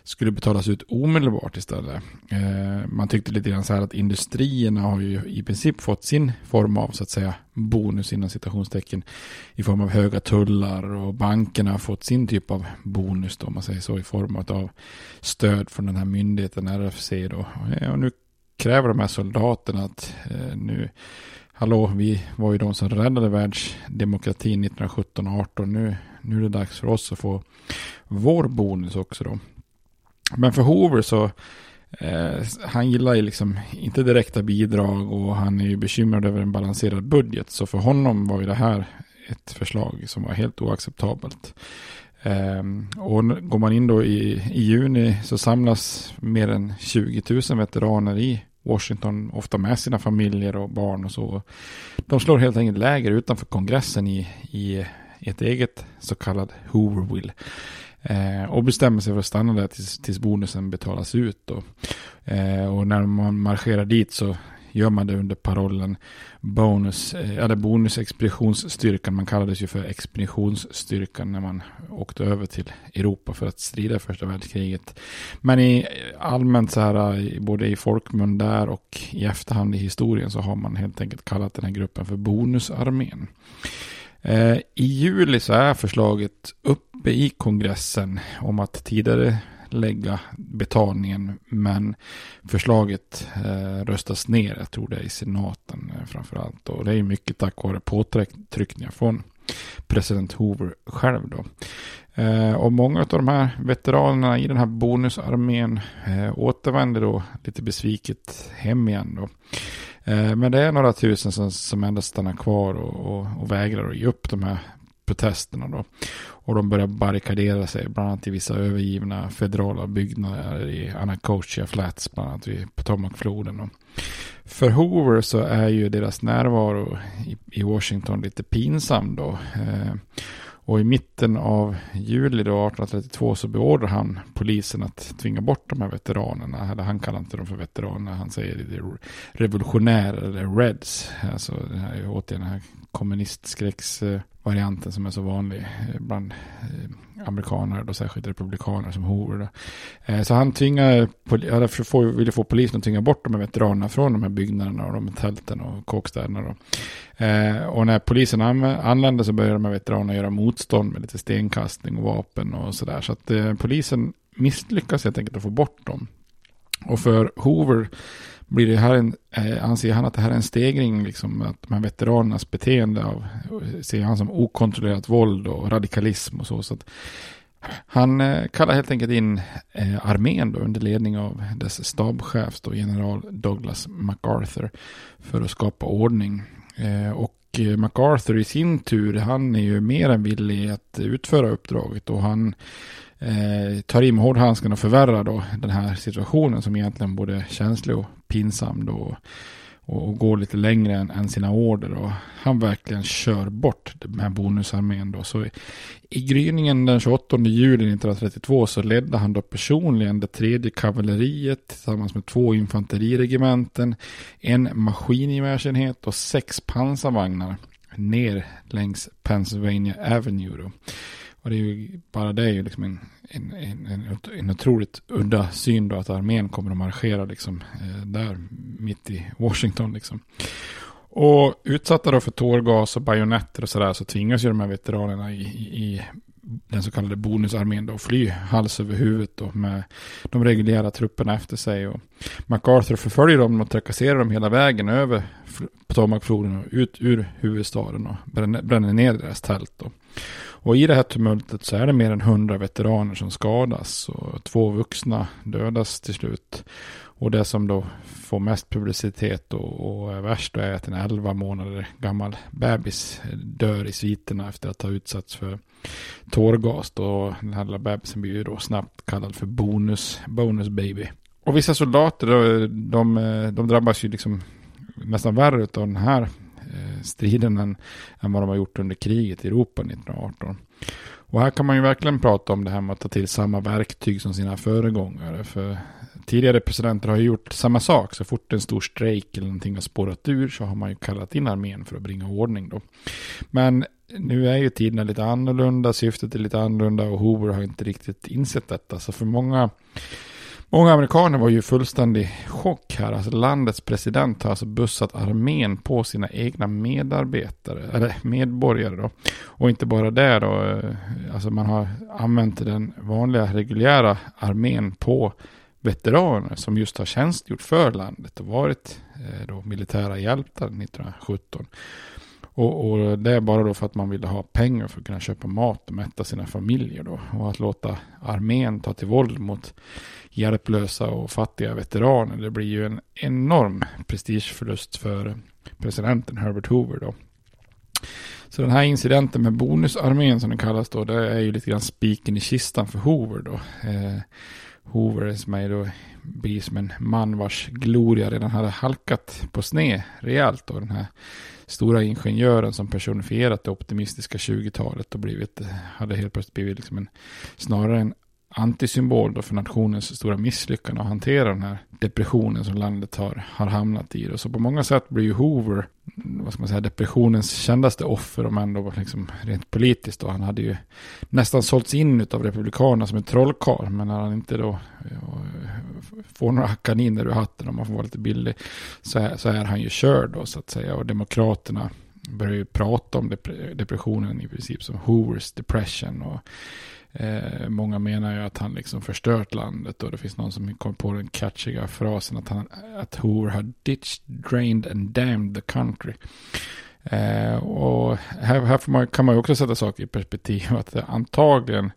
skulle betalas ut omedelbart istället. Eh, man tyckte lite grann så här att industrierna har ju i princip fått sin form av så att säga bonus inom citationstecken i form av höga tullar och bankerna har fått sin typ av bonus då, om man säger så, i form av stöd från den här myndigheten RFC då. Eh, och nu kräver de här soldaterna att eh, nu Hallå, vi var ju de som räddade världsdemokratin 1917-18. Nu, nu är det dags för oss att få vår bonus också då. Men för Hoover så, eh, han gillar ju liksom inte direkta bidrag och han är ju bekymrad över en balanserad budget. Så för honom var ju det här ett förslag som var helt oacceptabelt. Eh, och går man in då i, i juni så samlas mer än 20 000 veteraner i Washington, ofta med sina familjer och barn och så. De slår helt enkelt läger utanför kongressen i, i ett eget så kallat Hooverville. Eh, och bestämmer sig för att stanna där tills, tills bonusen betalas ut. Då. Eh, och när man marscherar dit så gör man det under parollen bonus, eh, eller bonusexpeditionsstyrkan. Man kallades ju för expeditionsstyrkan när man åkte över till Europa för att strida i första världskriget. Men i allmänt så här, både i folkmun där och i efterhand i historien så har man helt enkelt kallat den här gruppen för bonusarmén. Eh, I juli så är förslaget uppe i kongressen om att tidigare lägga betalningen. Men förslaget eh, röstas ner, jag tror det är i senaten eh, framförallt. Och det är mycket tack vare påtryckningar från president Hoover själv då. Eh, och många av de här veteranerna i den här bonusarmén eh, återvänder då lite besviket hem igen då. Eh, men det är några tusen som, som ändå stannar kvar och, och, och vägrar att ge upp de här protesterna då. Och de börjar barrikadera sig, bland annat i vissa övergivna federala byggnader i Anacochia Flats, bland annat vid Potomacfloden. För Hoover så är ju deras närvaro i, Washington lite pinsam då. Eh, och i mitten av juli då 1832 så beordrar han polisen att tvinga bort de här veteranerna. Eller han kallar inte dem för veteraner, han säger det revolutionärer eller reds. Alltså det här, återigen den här eh, varianten som är så vanlig eh, bland eh, amerikaner, då särskilt republikaner som horor. Eh, så han tvingar, ville få polisen att tvinga bort de här veteranerna från de här byggnaderna och de här tälten och kåkstäderna. Då. Och när polisen anländer så börjar de här veteranerna göra motstånd med lite stenkastning och vapen och sådär. Så att polisen misslyckas helt enkelt att få bort dem. Och för Hoover blir det här en, eh, anser han att det här är en stegring, liksom, att de här veteranernas beteende av, ser han som okontrollerat våld och radikalism och så. så att han eh, kallar helt enkelt in eh, armén då, under ledning av dess stabschef, då, general Douglas MacArthur, för att skapa ordning. Eh, och eh, MacArthur i sin tur, han är ju mer än villig att utföra uppdraget och han eh, tar i med hårdhandsken och förvärrar då den här situationen som egentligen både känslig och pinsam då och går lite längre än, än, sina order. Och han verkligen kör bort den här bonusarmén. Då. Så I gryningen den 28 juli 1932 så ledde han då personligen det tredje kavalleriet tillsammans med två infanteriregementen, en maskingevärsenhet och sex pansarvagnar ner längs Pennsylvania Avenue. Då. Och det är ju, bara det är ju liksom en, en, en, en otroligt udda syn då att armén kommer att marschera liksom eh, där mitt i Washington liksom. Och utsatta då för tårgas och bajonetter och sådär så tvingas ju de här veteranerna i, i, i den så kallade bonusarmén då fly hals över huvudet då med de reguljära trupperna efter sig. Och MacArthur förföljer dem och trakasserar dem hela vägen över Potomacfloden och ut ur huvudstaden och bränner, bränner ner deras tält. Då. Och i det här tumultet så är det mer än hundra veteraner som skadas och två vuxna dödas till slut. Och det som då får mest publicitet och, och är värst då är att en 11 månader gammal bebis dör i sviterna efter att ha utsatts för tårgas. Och den här lilla bebisen blir ju då snabbt kallad för bonus, bonus baby. Och vissa soldater då, de, de drabbas ju liksom nästan värre av den här Eh, striden än, än vad de har gjort under kriget i Europa 1918. Och här kan man ju verkligen prata om det här med att ta till samma verktyg som sina föregångare. För tidigare presidenter har ju gjort samma sak. Så fort en stor strejk eller någonting har spårat ur så har man ju kallat in armén för att bringa ordning då. Men nu är ju tiderna lite annorlunda, syftet är lite annorlunda och Hoover har inte riktigt insett detta. Så för många Många amerikaner var ju fullständig chock här. Alltså landets president har alltså bussat armén på sina egna medarbetare, eller medborgare då. Och inte bara det då, eh, alltså man har använt den vanliga reguljära armén på veteraner som just har tjänstgjort för landet och varit eh, då militära hjältar 1917. Och, och, det är bara då för att man ville ha pengar för att kunna köpa mat och mätta sina familjer då. Och att låta armén ta till våld mot hjälplösa och fattiga veteraner. Det blir ju en enorm prestigeförlust för presidenten Herbert Hoover då. Så den här incidenten med bonusarmén som den kallas då, det är ju lite grann spiken i kistan för Hoover då. Eh, Hoover som är då blir som en man vars gloria redan hade halkat på sned rejält då. Den här stora ingenjören som personifierat det optimistiska 20-talet och blivit, hade helt plötsligt blivit liksom en, snarare en antisymbol då för nationens stora misslyckande att hantera den här depressionen som landet har, har hamnat i. Och så på många sätt blir ju Hoover, vad ska man säga, depressionens kändaste offer, om ändå liksom rent politiskt. Då. Han hade ju nästan sålts in av republikanerna som en trollkarl, men när han inte då eh, får några kaniner ur hatten, om man får vara lite billig, så är, så är han ju körd då, så att säga. Och demokraterna börjar ju prata om depressionen i princip som Hoovers depression. och Eh, många menar ju att han liksom förstört landet och det finns någon som kom på den catchiga frasen att, han, att Hoover har ditched, drained and damned the country. Eh, och här, här man, kan man ju också sätta saker i perspektiv att antagligen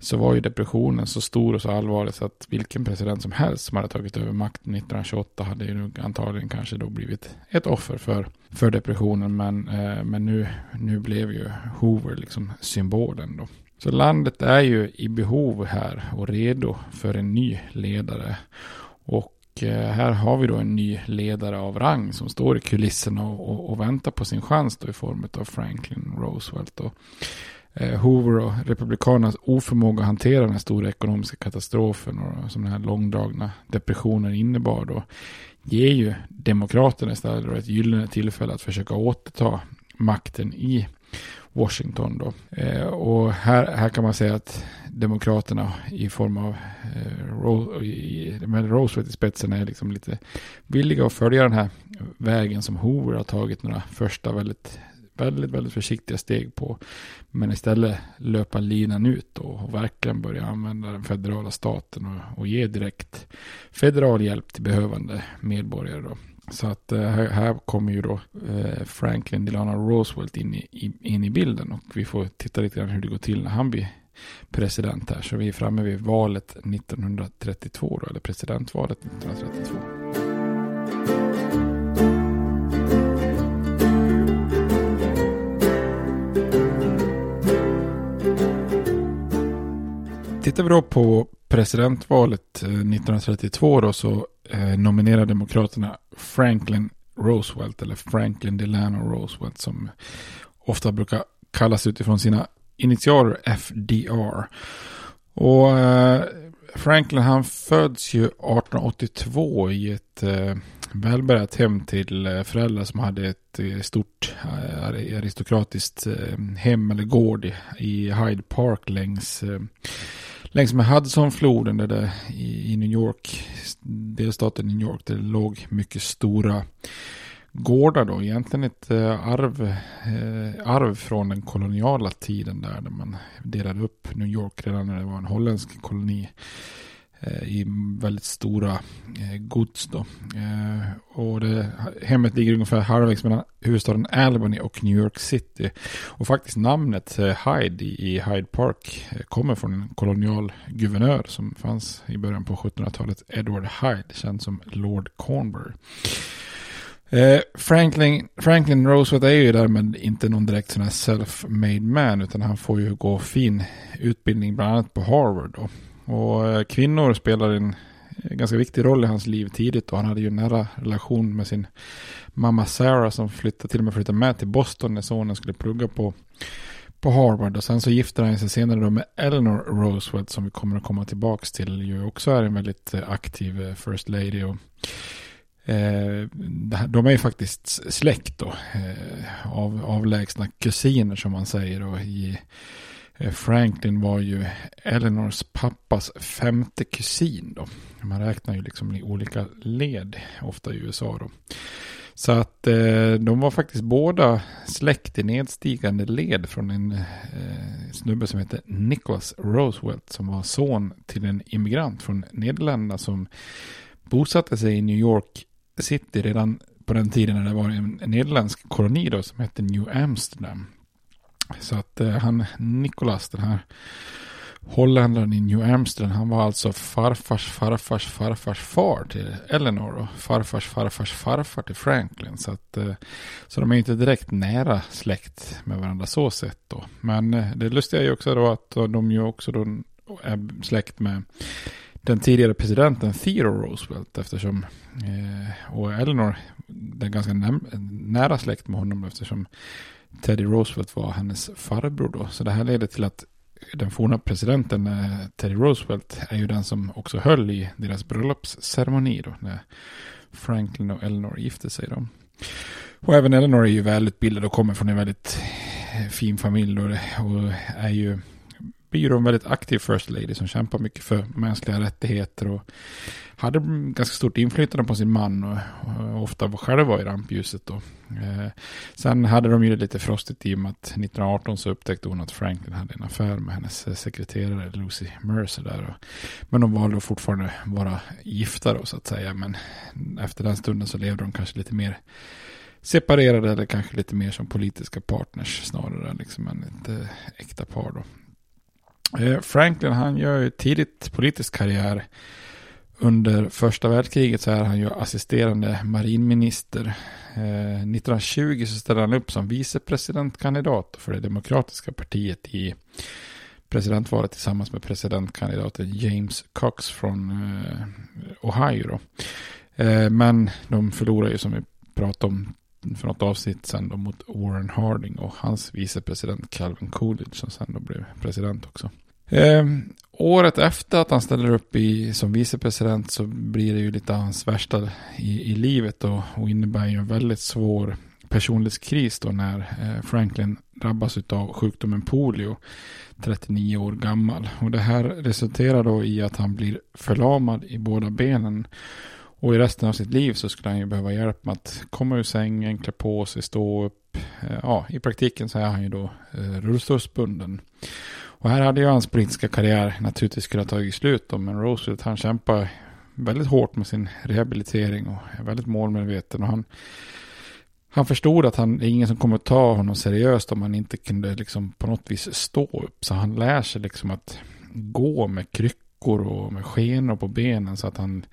så var ju depressionen så stor och så allvarlig så att vilken president som helst som hade tagit över makten 1928 hade ju antagligen kanske då blivit ett offer för, för depressionen. Men, eh, men nu, nu blev ju Hoover liksom symbolen då. Så landet är ju i behov här och redo för en ny ledare. Och eh, här har vi då en ny ledare av rang som står i kulisserna och, och, och väntar på sin chans då i form av Franklin Roosevelt. Och, Eh, Hoover och Republikanernas oförmåga att hantera den här stora ekonomiska katastrofen och som den här långdragna depressionen innebar då ger ju Demokraterna istället ett gyllene tillfälle att försöka återta makten i Washington då. Eh, och här, här kan man säga att Demokraterna i form av eh, med Roosevelt i spetsen är liksom lite villiga att följa den här vägen som Hoover har tagit några första väldigt väldigt, väldigt försiktiga steg på. Men istället löpa linan ut och, och verkligen börja använda den federala staten och, och ge direkt federal hjälp till behövande medborgare. Då. Så att eh, här, här kommer ju då eh, Franklin Delano Roosevelt in i, in i bilden och vi får titta lite grann hur det går till när han blir president här. Så vi är framme vid valet 1932 då, eller presidentvalet 1932. Tittar vi då på presidentvalet eh, 1932 då så eh, nominerar Demokraterna Franklin Roosevelt eller Franklin Delano Roosevelt som ofta brukar kallas utifrån sina initialer FDR. Och eh, Franklin han föds ju 1882 i ett välbärgat hem till föräldrar som hade ett stort aristokratiskt hem eller gård i Hyde Park längs längs med Hudsonfloden där det, i, i New York, delstaten New York, där det låg mycket stora gårdar då. Egentligen ett eh, arv, eh, arv från den koloniala tiden där, där man delade upp New York redan när det var en holländsk koloni. Eh, I väldigt stora eh, gods. Då. Eh, och det, hemmet ligger ungefär halvvägs mellan huvudstaden Albany och New York City. Och faktiskt namnet Hyde i Hyde Park kommer från en kolonial guvernör som fanns i början på 1700-talet. Edward Hyde, känd som Lord Cornbury. Franklin, Franklin Roosevelt är ju därmed inte någon direkt sån här self-made man utan han får ju gå fin utbildning bland annat på Harvard. Då. Och eh, kvinnor spelar en ganska viktig roll i hans liv tidigt och han hade ju en nära relation med sin mamma Sarah som flyttade till och med flyttade med till Boston när sonen skulle plugga på, på Harvard. Och sen så gifte han sig senare då med Eleanor Roosevelt som vi kommer att komma tillbaka till. Ju också är en väldigt eh, aktiv eh, First Lady. Och, eh, de är ju faktiskt släkt då. Eh, av, avlägsna kusiner som man säger. då i Eh, Franklin var ju Eleanors pappas femte kusin då. Man räknar ju liksom i olika led, ofta i USA då. Så att eh, de var faktiskt båda släkt i nedstigande led från en eh, snubbe som heter Nicholas Roosevelt som var son till en immigrant från Nederländerna som bosatte sig i New York City redan på den tiden när det var en nederländsk koloni då som hette New Amsterdam. Så att eh, han, Nicholas, den här holländaren i New Amsterdam, han var alltså farfars farfars farfars far till Eleanor och farfars farfars farfar till Franklin. Så, att, eh, så de är inte direkt nära släkt med varandra så sett då. Men eh, det lustiga är ju också då att de ju också då är släkt med den tidigare presidenten Theodore Roosevelt eftersom eh, och Eleanor är ganska nära släkt med honom eftersom Teddy Roosevelt var hennes farbror då. Så det här leder till att den forna presidenten eh, Teddy Roosevelt är ju den som också höll i deras bröllopsceremoni då. När Franklin och Eleanor gifte sig då. Och även Eleanor är ju välutbildad och kommer från en väldigt eh, fin familj då, och är ju blir en väldigt aktiv first lady som kämpar mycket för mänskliga rättigheter och hade ganska stort inflytande på sin man och, och ofta själv var i rampljuset då. Eh, sen hade de ju lite frostigt i och med att 1918 så upptäckte hon att Franklin hade en affär med hennes eh, sekreterare Lucy Mercer där. Och, men de valde att fortfarande vara gifta då så att säga. Men efter den stunden så levde de kanske lite mer separerade eller kanske lite mer som politiska partners snarare liksom än ett eh, äkta par då. Eh, Franklin han gör ju tidigt politisk karriär. Under första världskriget så är han ju assisterande marinminister. Eh, 1920 så ställer han upp som vicepresidentkandidat för det demokratiska partiet i presidentvalet tillsammans med presidentkandidaten James Cox från eh, Ohio. Då. Men de förlorar ju som vi pratade om för något avsnitt sen då mot Warren Harding och hans vicepresident Calvin Coolidge som sen då blev president också. Eh, året efter att han ställer upp i, som vicepresident så blir det ju lite av hans värsta i, i livet då och innebär ju en väldigt svår personlighetskris då när eh, Franklin drabbas av sjukdomen polio 39 år gammal. Och det här resulterar då i att han blir förlamad i båda benen och i resten av sitt liv så skulle han ju behöva hjälp med att komma ur sängen, klä på sig, stå upp. Eh, ja, i praktiken så är han ju då eh, rullstolsbunden. Och här hade ju hans politiska karriär naturligtvis kunnat ta slut då, men Roosevelt han kämpar väldigt hårt med sin rehabilitering och är väldigt målmedveten. Och han, han förstod att han, det är ingen som kommer att ta honom seriöst om han inte kunde liksom på något vis stå upp. Så han lär sig liksom att gå med kryckor och med skenor på benen så att han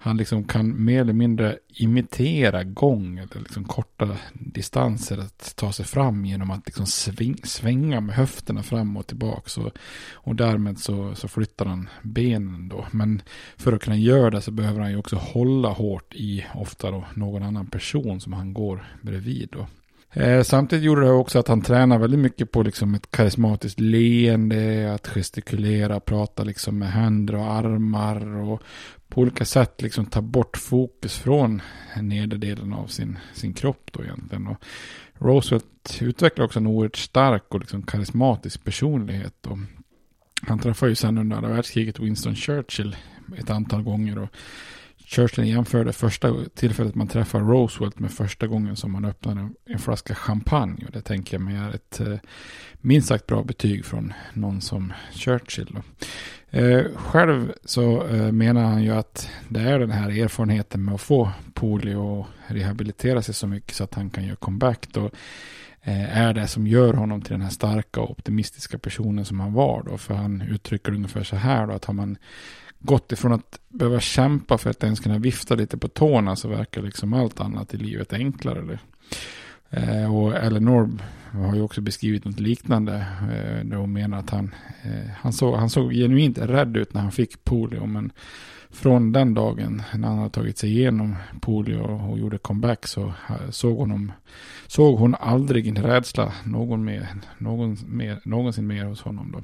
han liksom kan mer eller mindre imitera gång eller liksom korta distanser att ta sig fram genom att liksom sving, svänga med höfterna fram och tillbaka. Så, och därmed så, så flyttar han benen då. Men för att kunna göra det så behöver han ju också hålla hårt i ofta då någon annan person som han går bredvid då. Eh, samtidigt gjorde det också att han tränade väldigt mycket på liksom ett karismatiskt leende, att gestikulera, prata liksom med händer och armar och på olika sätt liksom ta bort fokus från nederdelen av sin, sin kropp då egentligen. Och Roosevelt utvecklade också en oerhört stark och liksom karismatisk personlighet. Då. han träffade ju sen under andra världskriget Winston Churchill ett antal gånger. Och Churchill jämförde första tillfället man träffar Roosevelt med första gången som man öppnar en, en flaska champagne. Och det tänker jag mig är ett eh, minst sagt bra betyg från någon som Churchill. Då. Eh, själv så eh, menar han ju att det är den här erfarenheten med att få polio och rehabilitera sig så mycket så att han kan göra comeback då eh, är det som gör honom till den här starka och optimistiska personen som han var då. För han uttrycker ungefär så här då att har man gått ifrån att behöva kämpa för att ens kunna vifta lite på tårna så verkar liksom allt annat i livet enklare. Eller? Eh, och Eleanor har ju också beskrivit något liknande. Eh, där hon menar att han, eh, han, såg, han såg genuint rädd ut när han fick polio. Men från den dagen när han hade tagit sig igenom polio och gjorde comeback så eh, såg, honom, såg hon aldrig en rädsla någon mer, någon mer, någonsin mer hos honom. Då.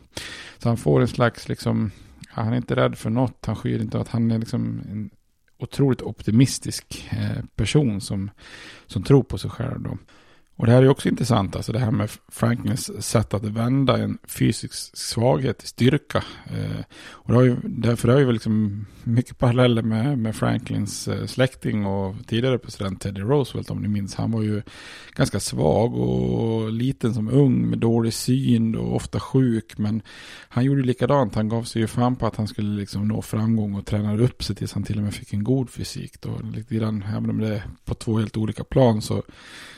Så han får en slags, liksom, han är inte rädd för något, han skyr inte att han är liksom en otroligt optimistisk eh, person som, som tror på sig själv. Då. Och det här är också intressant, alltså det här med Franklins sätt att vända en fysisk svaghet till styrka. Eh, och det har ju, därför har ju liksom mycket paralleller med, med Franklins eh, släkting och tidigare president Teddy Roosevelt om ni minns. Han var ju ganska svag och liten som ung med dålig syn och ofta sjuk. Men han gjorde likadant, han gav sig ju fram på att han skulle liksom nå framgång och tränade upp sig tills han till och med fick en god fysik. Då. Lite grann, även om det är på två helt olika plan så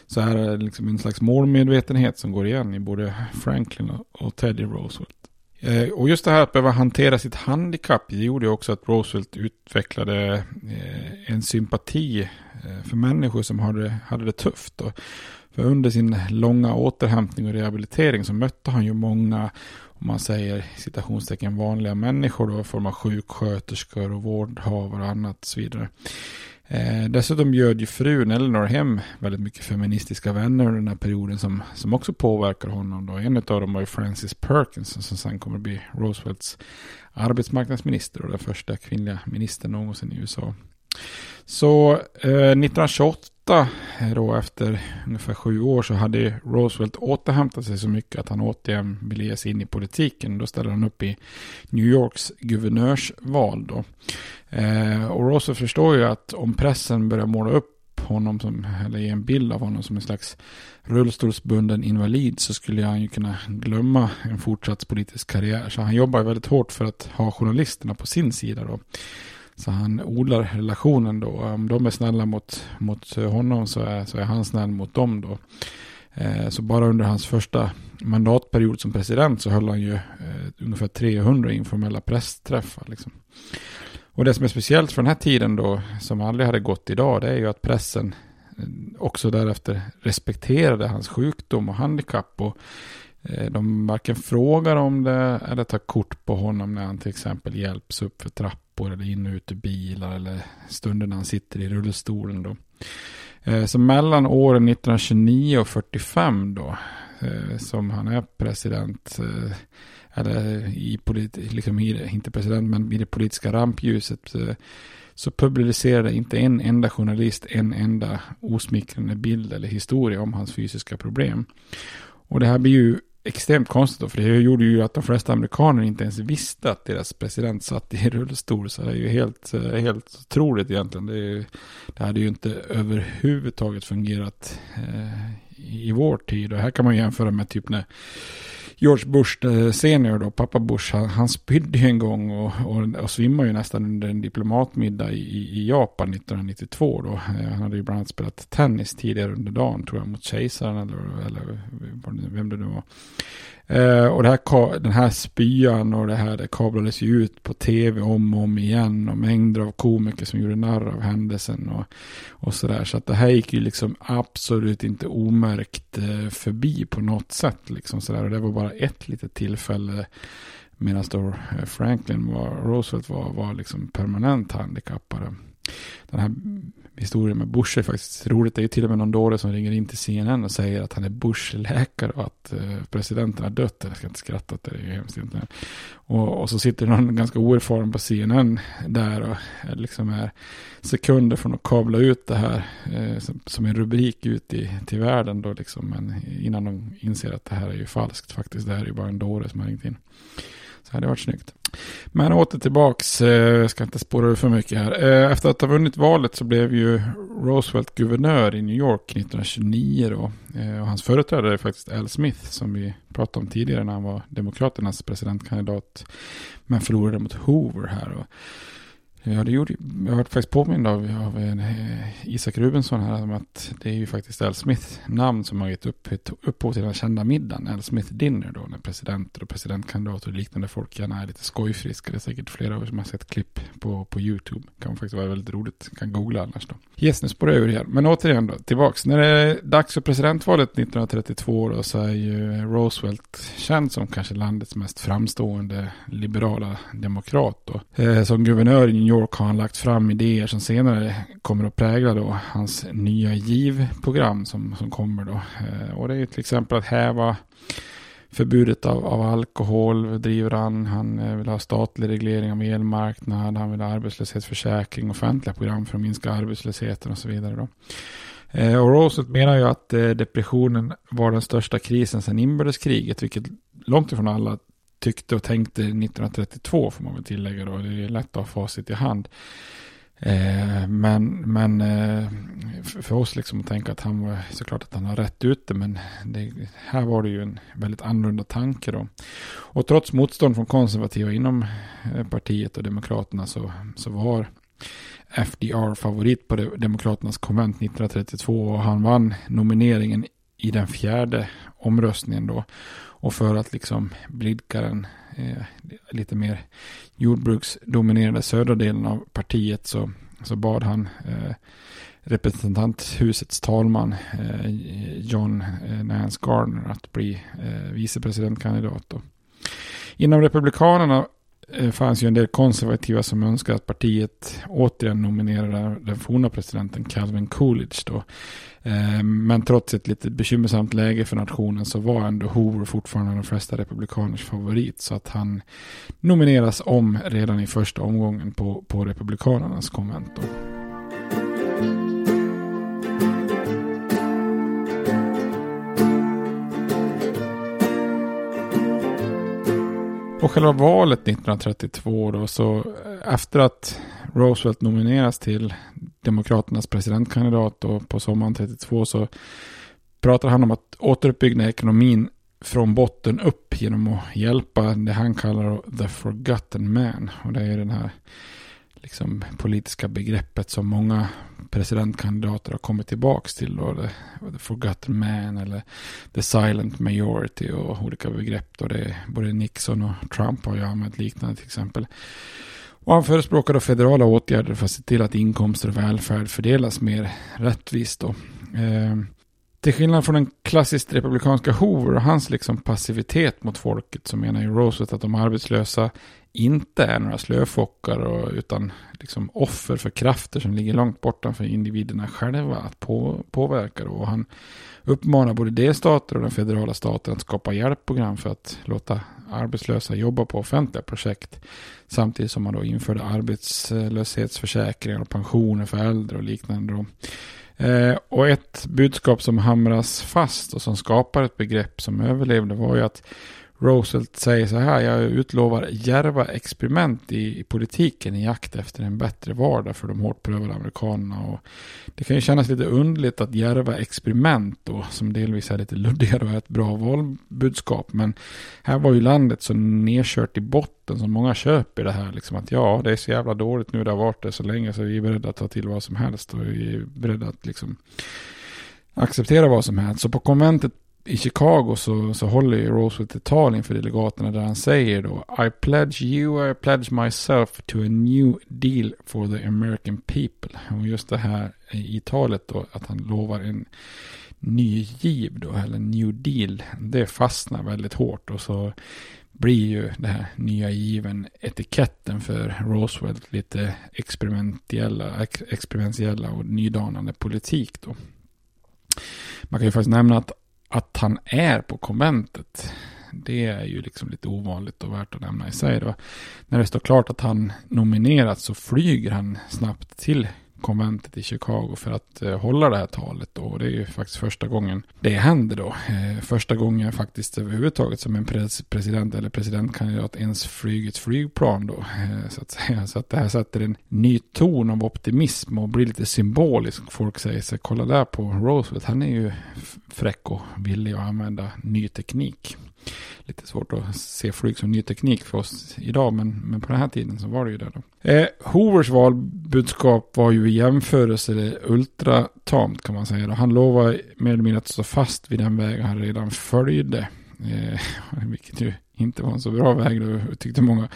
så här är det liksom en slags målmedvetenhet som går igen i både Franklin och Teddy Roosevelt. Eh, och just det här att behöva hantera sitt handikapp, gjorde också att Roosevelt utvecklade eh, en sympati eh, för människor som hade, hade det tufft. För under sin långa återhämtning och rehabilitering så mötte han ju många, om man säger citationstecken vanliga människor då, i form av sjuksköterskor och vårdhavare och annat och så vidare. Eh, dessutom bjöd ju frun Eleanor hem väldigt mycket feministiska vänner under den här perioden som, som också påverkar honom. Då. En av dem var ju Frances Perkins som sen kommer att bli Roosevelts arbetsmarknadsminister och den första kvinnliga ministern någonsin i USA. Så eh, 1928, Eh, då efter ungefär sju år, så hade Roosevelt återhämtat sig så mycket att han återigen ville ge sig in i politiken. Då ställde han upp i New Yorks guvernörsval. Då. Eh, och Roosevelt förstår ju att om pressen börjar måla upp honom som, eller ge en bild av honom som en slags rullstolsbunden invalid så skulle han ju kunna glömma en fortsatt politisk karriär. Så han jobbar väldigt hårt för att ha journalisterna på sin sida då. Så han odlar relationen då. Om de är snälla mot, mot eh, honom så är, så är han snäll mot dem då. Eh, så bara under hans första mandatperiod som president så höll han ju eh, ungefär 300 informella pressträffar. Liksom. Och det som är speciellt för den här tiden då, som aldrig hade gått idag, det är ju att pressen eh, också därefter respekterade hans sjukdom och handikapp. Och eh, de varken frågar om det eller tar kort på honom när han till exempel hjälps upp för trappor eller in och ut ur bilar eller stunder när han sitter i rullstolen då. Eh, så mellan åren 1929 och 45 då, eh, som han är president, eh, eller i polit, liksom inte president, men i det politiska rampljuset så publicerade inte en enda journalist en enda osmickrande bild eller historia om hans fysiska problem. Och det här blir ju extremt konstigt då, för det gjorde ju att de flesta amerikaner inte ens visste att deras president satt i rullstol. Så det är ju helt, eh, helt otroligt egentligen. Det, det hade ju inte överhuvudtaget fungerat eh, i vår tid. Och här kan man jämföra med typ när George Bush eh, senior då, pappa Bush, han, han spydde ju en gång och, och, och svimmade ju nästan under en diplomatmiddag i, i Japan 1992 då. Eh, han hade ju bland annat spelat tennis tidigare under dagen tror jag mot kejsaren eller, eller vem det nu var. Eh, och det här, den här spyan och det här det kablades ju ut på tv om och om igen och mängder av komiker som gjorde narr av händelsen och, och sådär. Så att det här gick ju liksom absolut inte omärkt eh, förbi på något sätt liksom sådär. Och det var bara ett litet tillfälle medan då eh, Franklin var, Roosevelt var, var liksom permanent handikappade. Den här historien med Bush är faktiskt roligt. Det är ju till och med någon dåre som ringer in till CNN och säger att han är Bush-läkare och att eh, presidenten har dött. Jag ska inte skratta åt det, det är ju hemskt inte. Och, och så sitter någon ganska oerfaren på CNN där och liksom är sekunder från att kabla ut det här eh, som, som, en rubrik ut i, till världen då liksom. Men innan de inser att det här är ju falskt faktiskt. Det här är ju bara en dåre som har ringt in. Så det hade varit snyggt. Men åter tillbaks, eh, jag ska inte spåra ur för mycket här. Eh, efter att ha vunnit valet så blev ju Roosevelt guvernör i New York 1929 då. Eh, och hans företrädare är faktiskt Al Smith som vi pratade om tidigare när han var Demokraternas presidentkandidat. Men förlorade mot Hoover här. Och Ja, det gjorde jag. har varit faktiskt påmind av, av en, eh, Isak Rubensson här om att det är ju faktiskt Al Smiths namn som har gett upp, upphov till den kända middagen. Al Smith Dinner då, när presidenter och presidentkandidater och liknande folk gärna är lite skojfriska. Det är säkert flera av er som har sett klipp på, på YouTube. Kan faktiskt vara väldigt roligt. Kan googla annars då. Yes, nu spårar jag ur igen. Men återigen då, tillbaks. När det är dags för presidentvalet 1932 då så är ju Roosevelt känd som kanske landets mest framstående liberala demokrat då. Eh, som guvernör i New York har han lagt fram idéer som senare kommer att prägla då hans nya GIV-program som, som kommer då. Eh, och det är till exempel att häva förbudet av, av alkohol driver han. Han eh, vill ha statlig reglering av elmarknad. Han vill ha arbetslöshetsförsäkring, offentliga program för att minska arbetslösheten och så vidare. Då. Eh, och Roosevelt menar ju att depressionen var den största krisen sedan inbördeskriget, vilket långt ifrån alla tyckte och tänkte 1932 får man väl tillägga då. Det är lätt att ha facit i hand. Eh, men men eh, för oss liksom att tänka att han var såklart att han har rätt ute men det, här var det ju en väldigt annorlunda tanke då. Och trots motstånd från konservativa inom eh, partiet och demokraterna så, så var FDR favorit på Demokraternas konvent 1932 och han vann nomineringen i den fjärde omröstningen då. Och för att liksom blidka den eh, lite mer jordbruksdominerade södra delen av partiet så, så bad han eh, representanthusets talman eh, John eh, Nance Gardner att bli eh, vicepresidentkandidat. Då. Inom Republikanerna det fanns ju en del konservativa som önskade att partiet återigen nominerade den forna presidenten Calvin Coolidge då. Eh, men trots ett lite bekymmersamt läge för nationen så var ändå Hoover fortfarande de flesta republikaners favorit. Så att han nomineras om redan i första omgången på, på republikanernas konvent. Då. Och själva valet 1932 då, så eh, efter att Roosevelt nomineras till Demokraternas presidentkandidat och på sommaren 32 så pratar han om att återuppbygga ekonomin från botten upp genom att hjälpa det han kallar the forgotten man. Och det är den här liksom, politiska begreppet som många presidentkandidater har kommit tillbaka till. Då, the, the forgotten man eller the silent majority och olika begrepp. Då det, både Nixon och Trump har ju använt liknande till exempel. Och han förespråkar då federala åtgärder för att se till att inkomster och välfärd fördelas mer rättvist. Då. Eh, till skillnad från den klassiskt republikanska Hoover och hans liksom passivitet mot folket så menar ju Roosevelt att de arbetslösa inte är några slöfockar och, utan liksom offer för krafter som ligger långt bortanför individerna själva att på, påverka. Då. Och han uppmanar både delstater och den federala staten att skapa hjälpprogram för att låta arbetslösa jobba på offentliga projekt. Samtidigt som man då införde arbetslöshetsförsäkringar och pensioner för äldre och liknande. Då. Eh, och ett budskap som hamras fast och som skapar ett begrepp som överlevde var ju att Roosevelt säger så här, jag utlovar järva experiment i, i, politiken i jakt efter en bättre vardag för de hårt prövade amerikanerna. Och det kan ju kännas lite underligt att järva experiment då, som delvis är lite luddigare och är ett bra valbudskap. Men här var ju landet så nedkört i botten som många köper det här. Liksom att ja, det är så jävla dåligt nu, det har varit det så länge så vi är beredda att ta till vad som helst och vi är beredda att liksom acceptera vad som helst. Så på konventet i Chicago så, så håller ju Roosevelt ett tal inför delegaterna där han säger då I pledge you, I pledge myself to a new deal for the American people. Och just det här i talet då att han lovar en ny giv då, eller new deal, det fastnar väldigt hårt och så blir ju den här nya given etiketten för Roosevelt lite experimentella, experimentella och nydanande politik då. Man kan ju faktiskt nämna att att han är på konventet. Det är ju liksom lite ovanligt och värt att nämna i sig. Då. När det står klart att han nominerats så flyger han snabbt till konventet i Chicago för att eh, hålla det här talet. Då. Och det är ju faktiskt första gången det händer då. Eh, första gången faktiskt överhuvudtaget som en pres president eller presidentkandidat ens flygit flygplan då. Eh, så att säga. Så att det här sätter en ny ton av optimism och blir lite symbolisk. Folk säger sig, kolla där på Roosevelt, han är ju fräck och villig att använda ny teknik lite svårt att se flyg som ny teknik för oss idag, men, men på den här tiden så var det ju det. Då. Eh, Hoovers valbudskap var ju i jämförelse ultratamt kan man säga. Han lovade mer eller mindre att stå fast vid den väg han redan följde. Eh, vilket ju inte var en så bra väg då, tyckte många.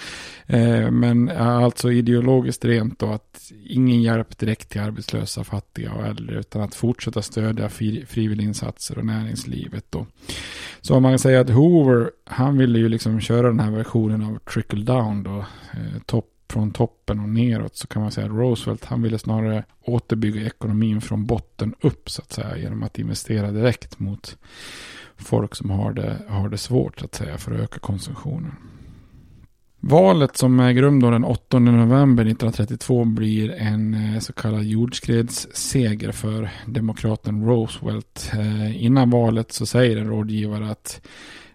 Eh, men eh, alltså ideologiskt rent då att ingen hjälp direkt till arbetslösa, fattiga och äldre utan att fortsätta stödja fri, frivilliginsatser och näringslivet då. Så om man säger att Hoover, han ville ju liksom köra den här versionen av trickle down då, eh, topp från toppen och neråt så kan man säga att Roosevelt han ville snarare återbygga ekonomin från botten upp så att säga genom att investera direkt mot folk som har det, har det svårt att säga för att öka konsumtionen. Valet som äger rum då den 8 november 1932 blir en eh, så kallad jordskredsseger för demokraten Roosevelt. Eh, innan valet så säger en rådgivare att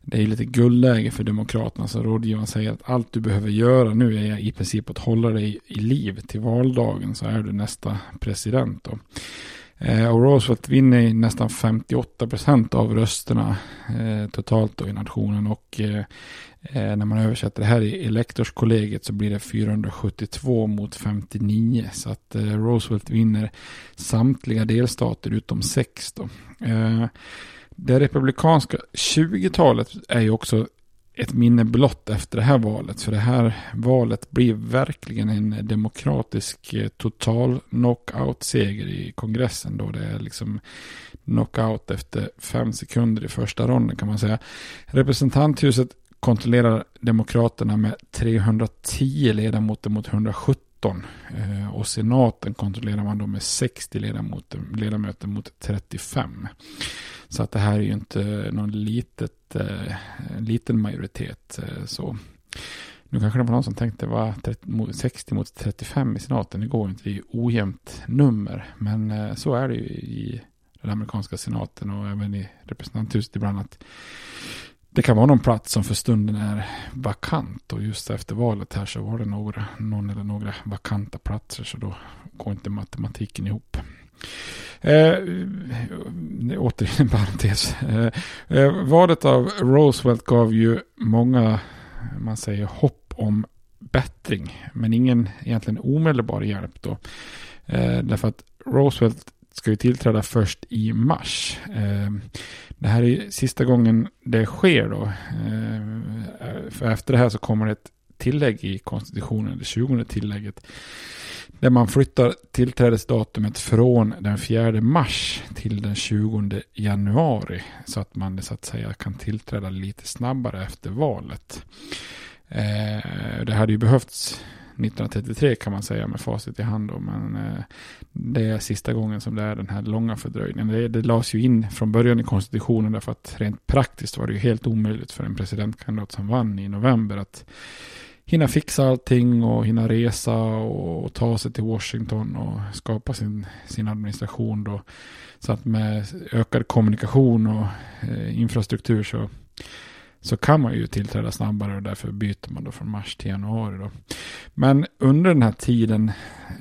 det är lite guldläge för demokraterna. Så rådgivaren säger att allt du behöver göra nu är i princip att hålla dig i liv till valdagen så är du nästa president. Då. Eh, och Roosevelt vinner nästan 58 procent av rösterna eh, totalt då i nationen. Och eh, eh, när man översätter det här i elektorskollegiet så blir det 472 mot 59. Så att eh, Roosevelt vinner samtliga delstater utom sex då. Eh, det republikanska 20-talet är ju också ett minne blott efter det här valet. För det här valet blir verkligen en demokratisk eh, total knockout-seger i kongressen. Då det är liksom knockout efter fem sekunder i första ronden kan man säga. Representanthuset kontrollerar Demokraterna med 310 ledamöter mot 170 19. Eh, och senaten kontrollerar man då med 60 ledamöter, ledamöter mot 35. Så att det här är ju inte någon litet, eh, liten majoritet. Eh, så. Nu kanske det var någon som tänkte va, 60 mot 35 i senaten, det går inte, det är ju ojämnt nummer. Men så är det ju i den amerikanska senaten och även i representanthuset ibland att det kan vara någon plats som för stunden är vakant och just efter valet här så var det några, någon eller några vakanta platser så då går inte matematiken ihop. Eh, eh återigen en parentes. Eh, eh, valet av Roosevelt gav ju många, man säger hopp om bättring. Men ingen egentligen omedelbar hjälp då. Eh, därför att Roosevelt ska ju tillträda först i mars. Eh, det här är sista gången det sker då. Eh, för efter det här så kommer det ett tillägg i konstitutionen, det 20 tillägget. Där man flyttar tillträdesdatumet från den 4 mars till den 20 januari. Så att man så att säga kan tillträda lite snabbare efter valet. Eh, det hade ju behövts 1933 kan man säga med facit i hand. Då, men eh, det är sista gången som det är den här långa fördröjningen. Det, det lades ju in från början i konstitutionen därför att rent praktiskt var det ju helt omöjligt för en presidentkandidat som vann i november att hinna fixa allting och hinna resa och, ta sig till Washington och skapa sin, sin administration då. Så att med ökad kommunikation och eh, infrastruktur så så kan man ju tillträda snabbare och därför byter man då från mars till januari. Då. Men under den här tiden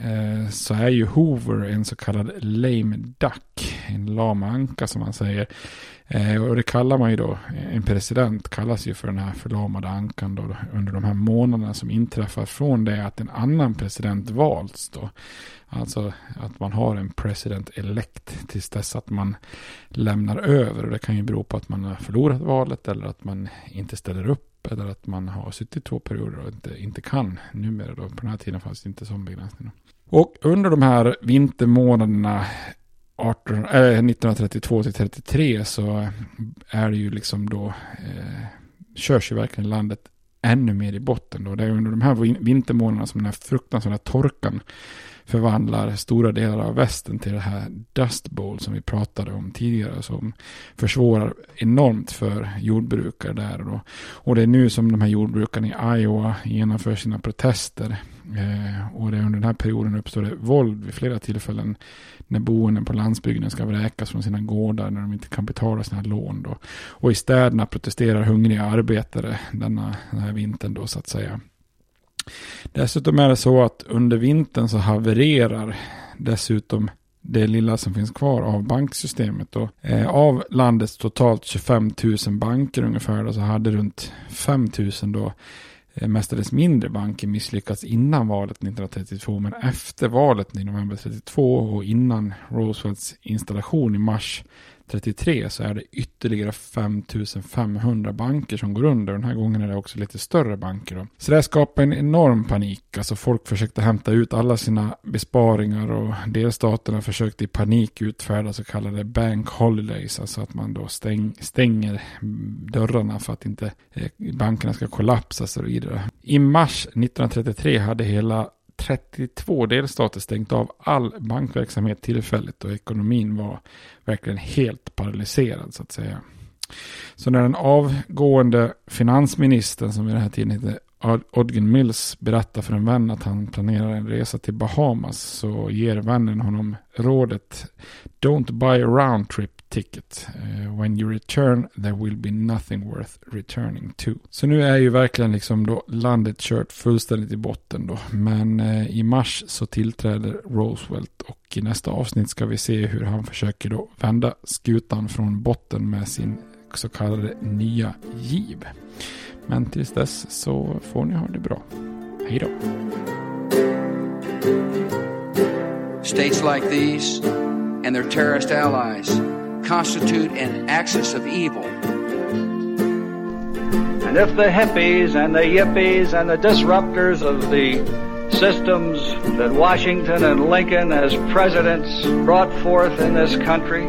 eh, så är ju Hoover en så kallad lame duck, en lam anka som man säger. Eh, och det kallar man ju då, en president kallas ju för den här förlamade ankan då, under de här månaderna som inträffar från det att en annan president valts då. Alltså att man har en president elect tills dess att man lämnar över. Och det kan ju bero på att man har förlorat valet eller att man inte ställer upp. Eller att man har suttit två perioder och inte, inte kan numera. Då. På den här tiden fanns det inte sån begränsning. Och under de här vintermånaderna 18, äh, 1932 till 33 så är det ju liksom då eh, körs ju verkligen landet ännu mer i botten då. Det är under de här vintermånaderna som den här fruktansvärda torkan förvandlar stora delar av västen till det här Dust Bowl som vi pratade om tidigare som försvårar enormt för jordbrukare där. Då. Och det är nu som de här jordbrukarna i Iowa genomför sina protester. Eh, och det är under den här perioden uppstår det våld vid flera tillfällen när boende på landsbygden ska vräkas från sina gårdar när de inte kan betala sina lån. Då. Och i städerna protesterar hungriga arbetare denna, den här vintern då så att säga. Dessutom är det så att under vintern så havererar dessutom det lilla som finns kvar av banksystemet. Och, eh, av landets totalt 25 000 banker ungefär då, så hade runt 5 000 då eh, mestadels mindre banker misslyckats innan valet 1932. Men efter valet i november 32 och innan Roosevelts installation i mars 33 så är det ytterligare 5500 banker som går under. Den här gången är det också lite större banker. Då. Så det skapar en enorm panik. Alltså folk försökte hämta ut alla sina besparingar och delstaterna försökte i panik utfärda så kallade bank holidays. Alltså att man då stäng, stänger dörrarna för att inte eh, bankerna ska kollapsa så vidare. I mars 1933 hade hela 32 delstater stängt av all bankverksamhet tillfälligt och ekonomin var verkligen helt paralyserad så att säga. Så när den avgående finansministern som vid den här tiden heter Odgen Mills berättar för en vän att han planerar en resa till Bahamas så ger vännen honom rådet Don't buy a round trip ticket. Uh, when you return there will be nothing worth returning to. Så nu är ju verkligen liksom då landet kört fullständigt i botten då. Men uh, i mars så tillträder Roosevelt och i nästa avsnitt ska vi se hur han försöker då vända skutan från botten med sin så kallade nya giv. Men tills dess så får ni ha det bra. Hej då! States like these and their terrorist allies constitute an axis of evil. And if the hippies and the yippies and the disruptors of the systems that Washington and Lincoln as presidents brought forth in this country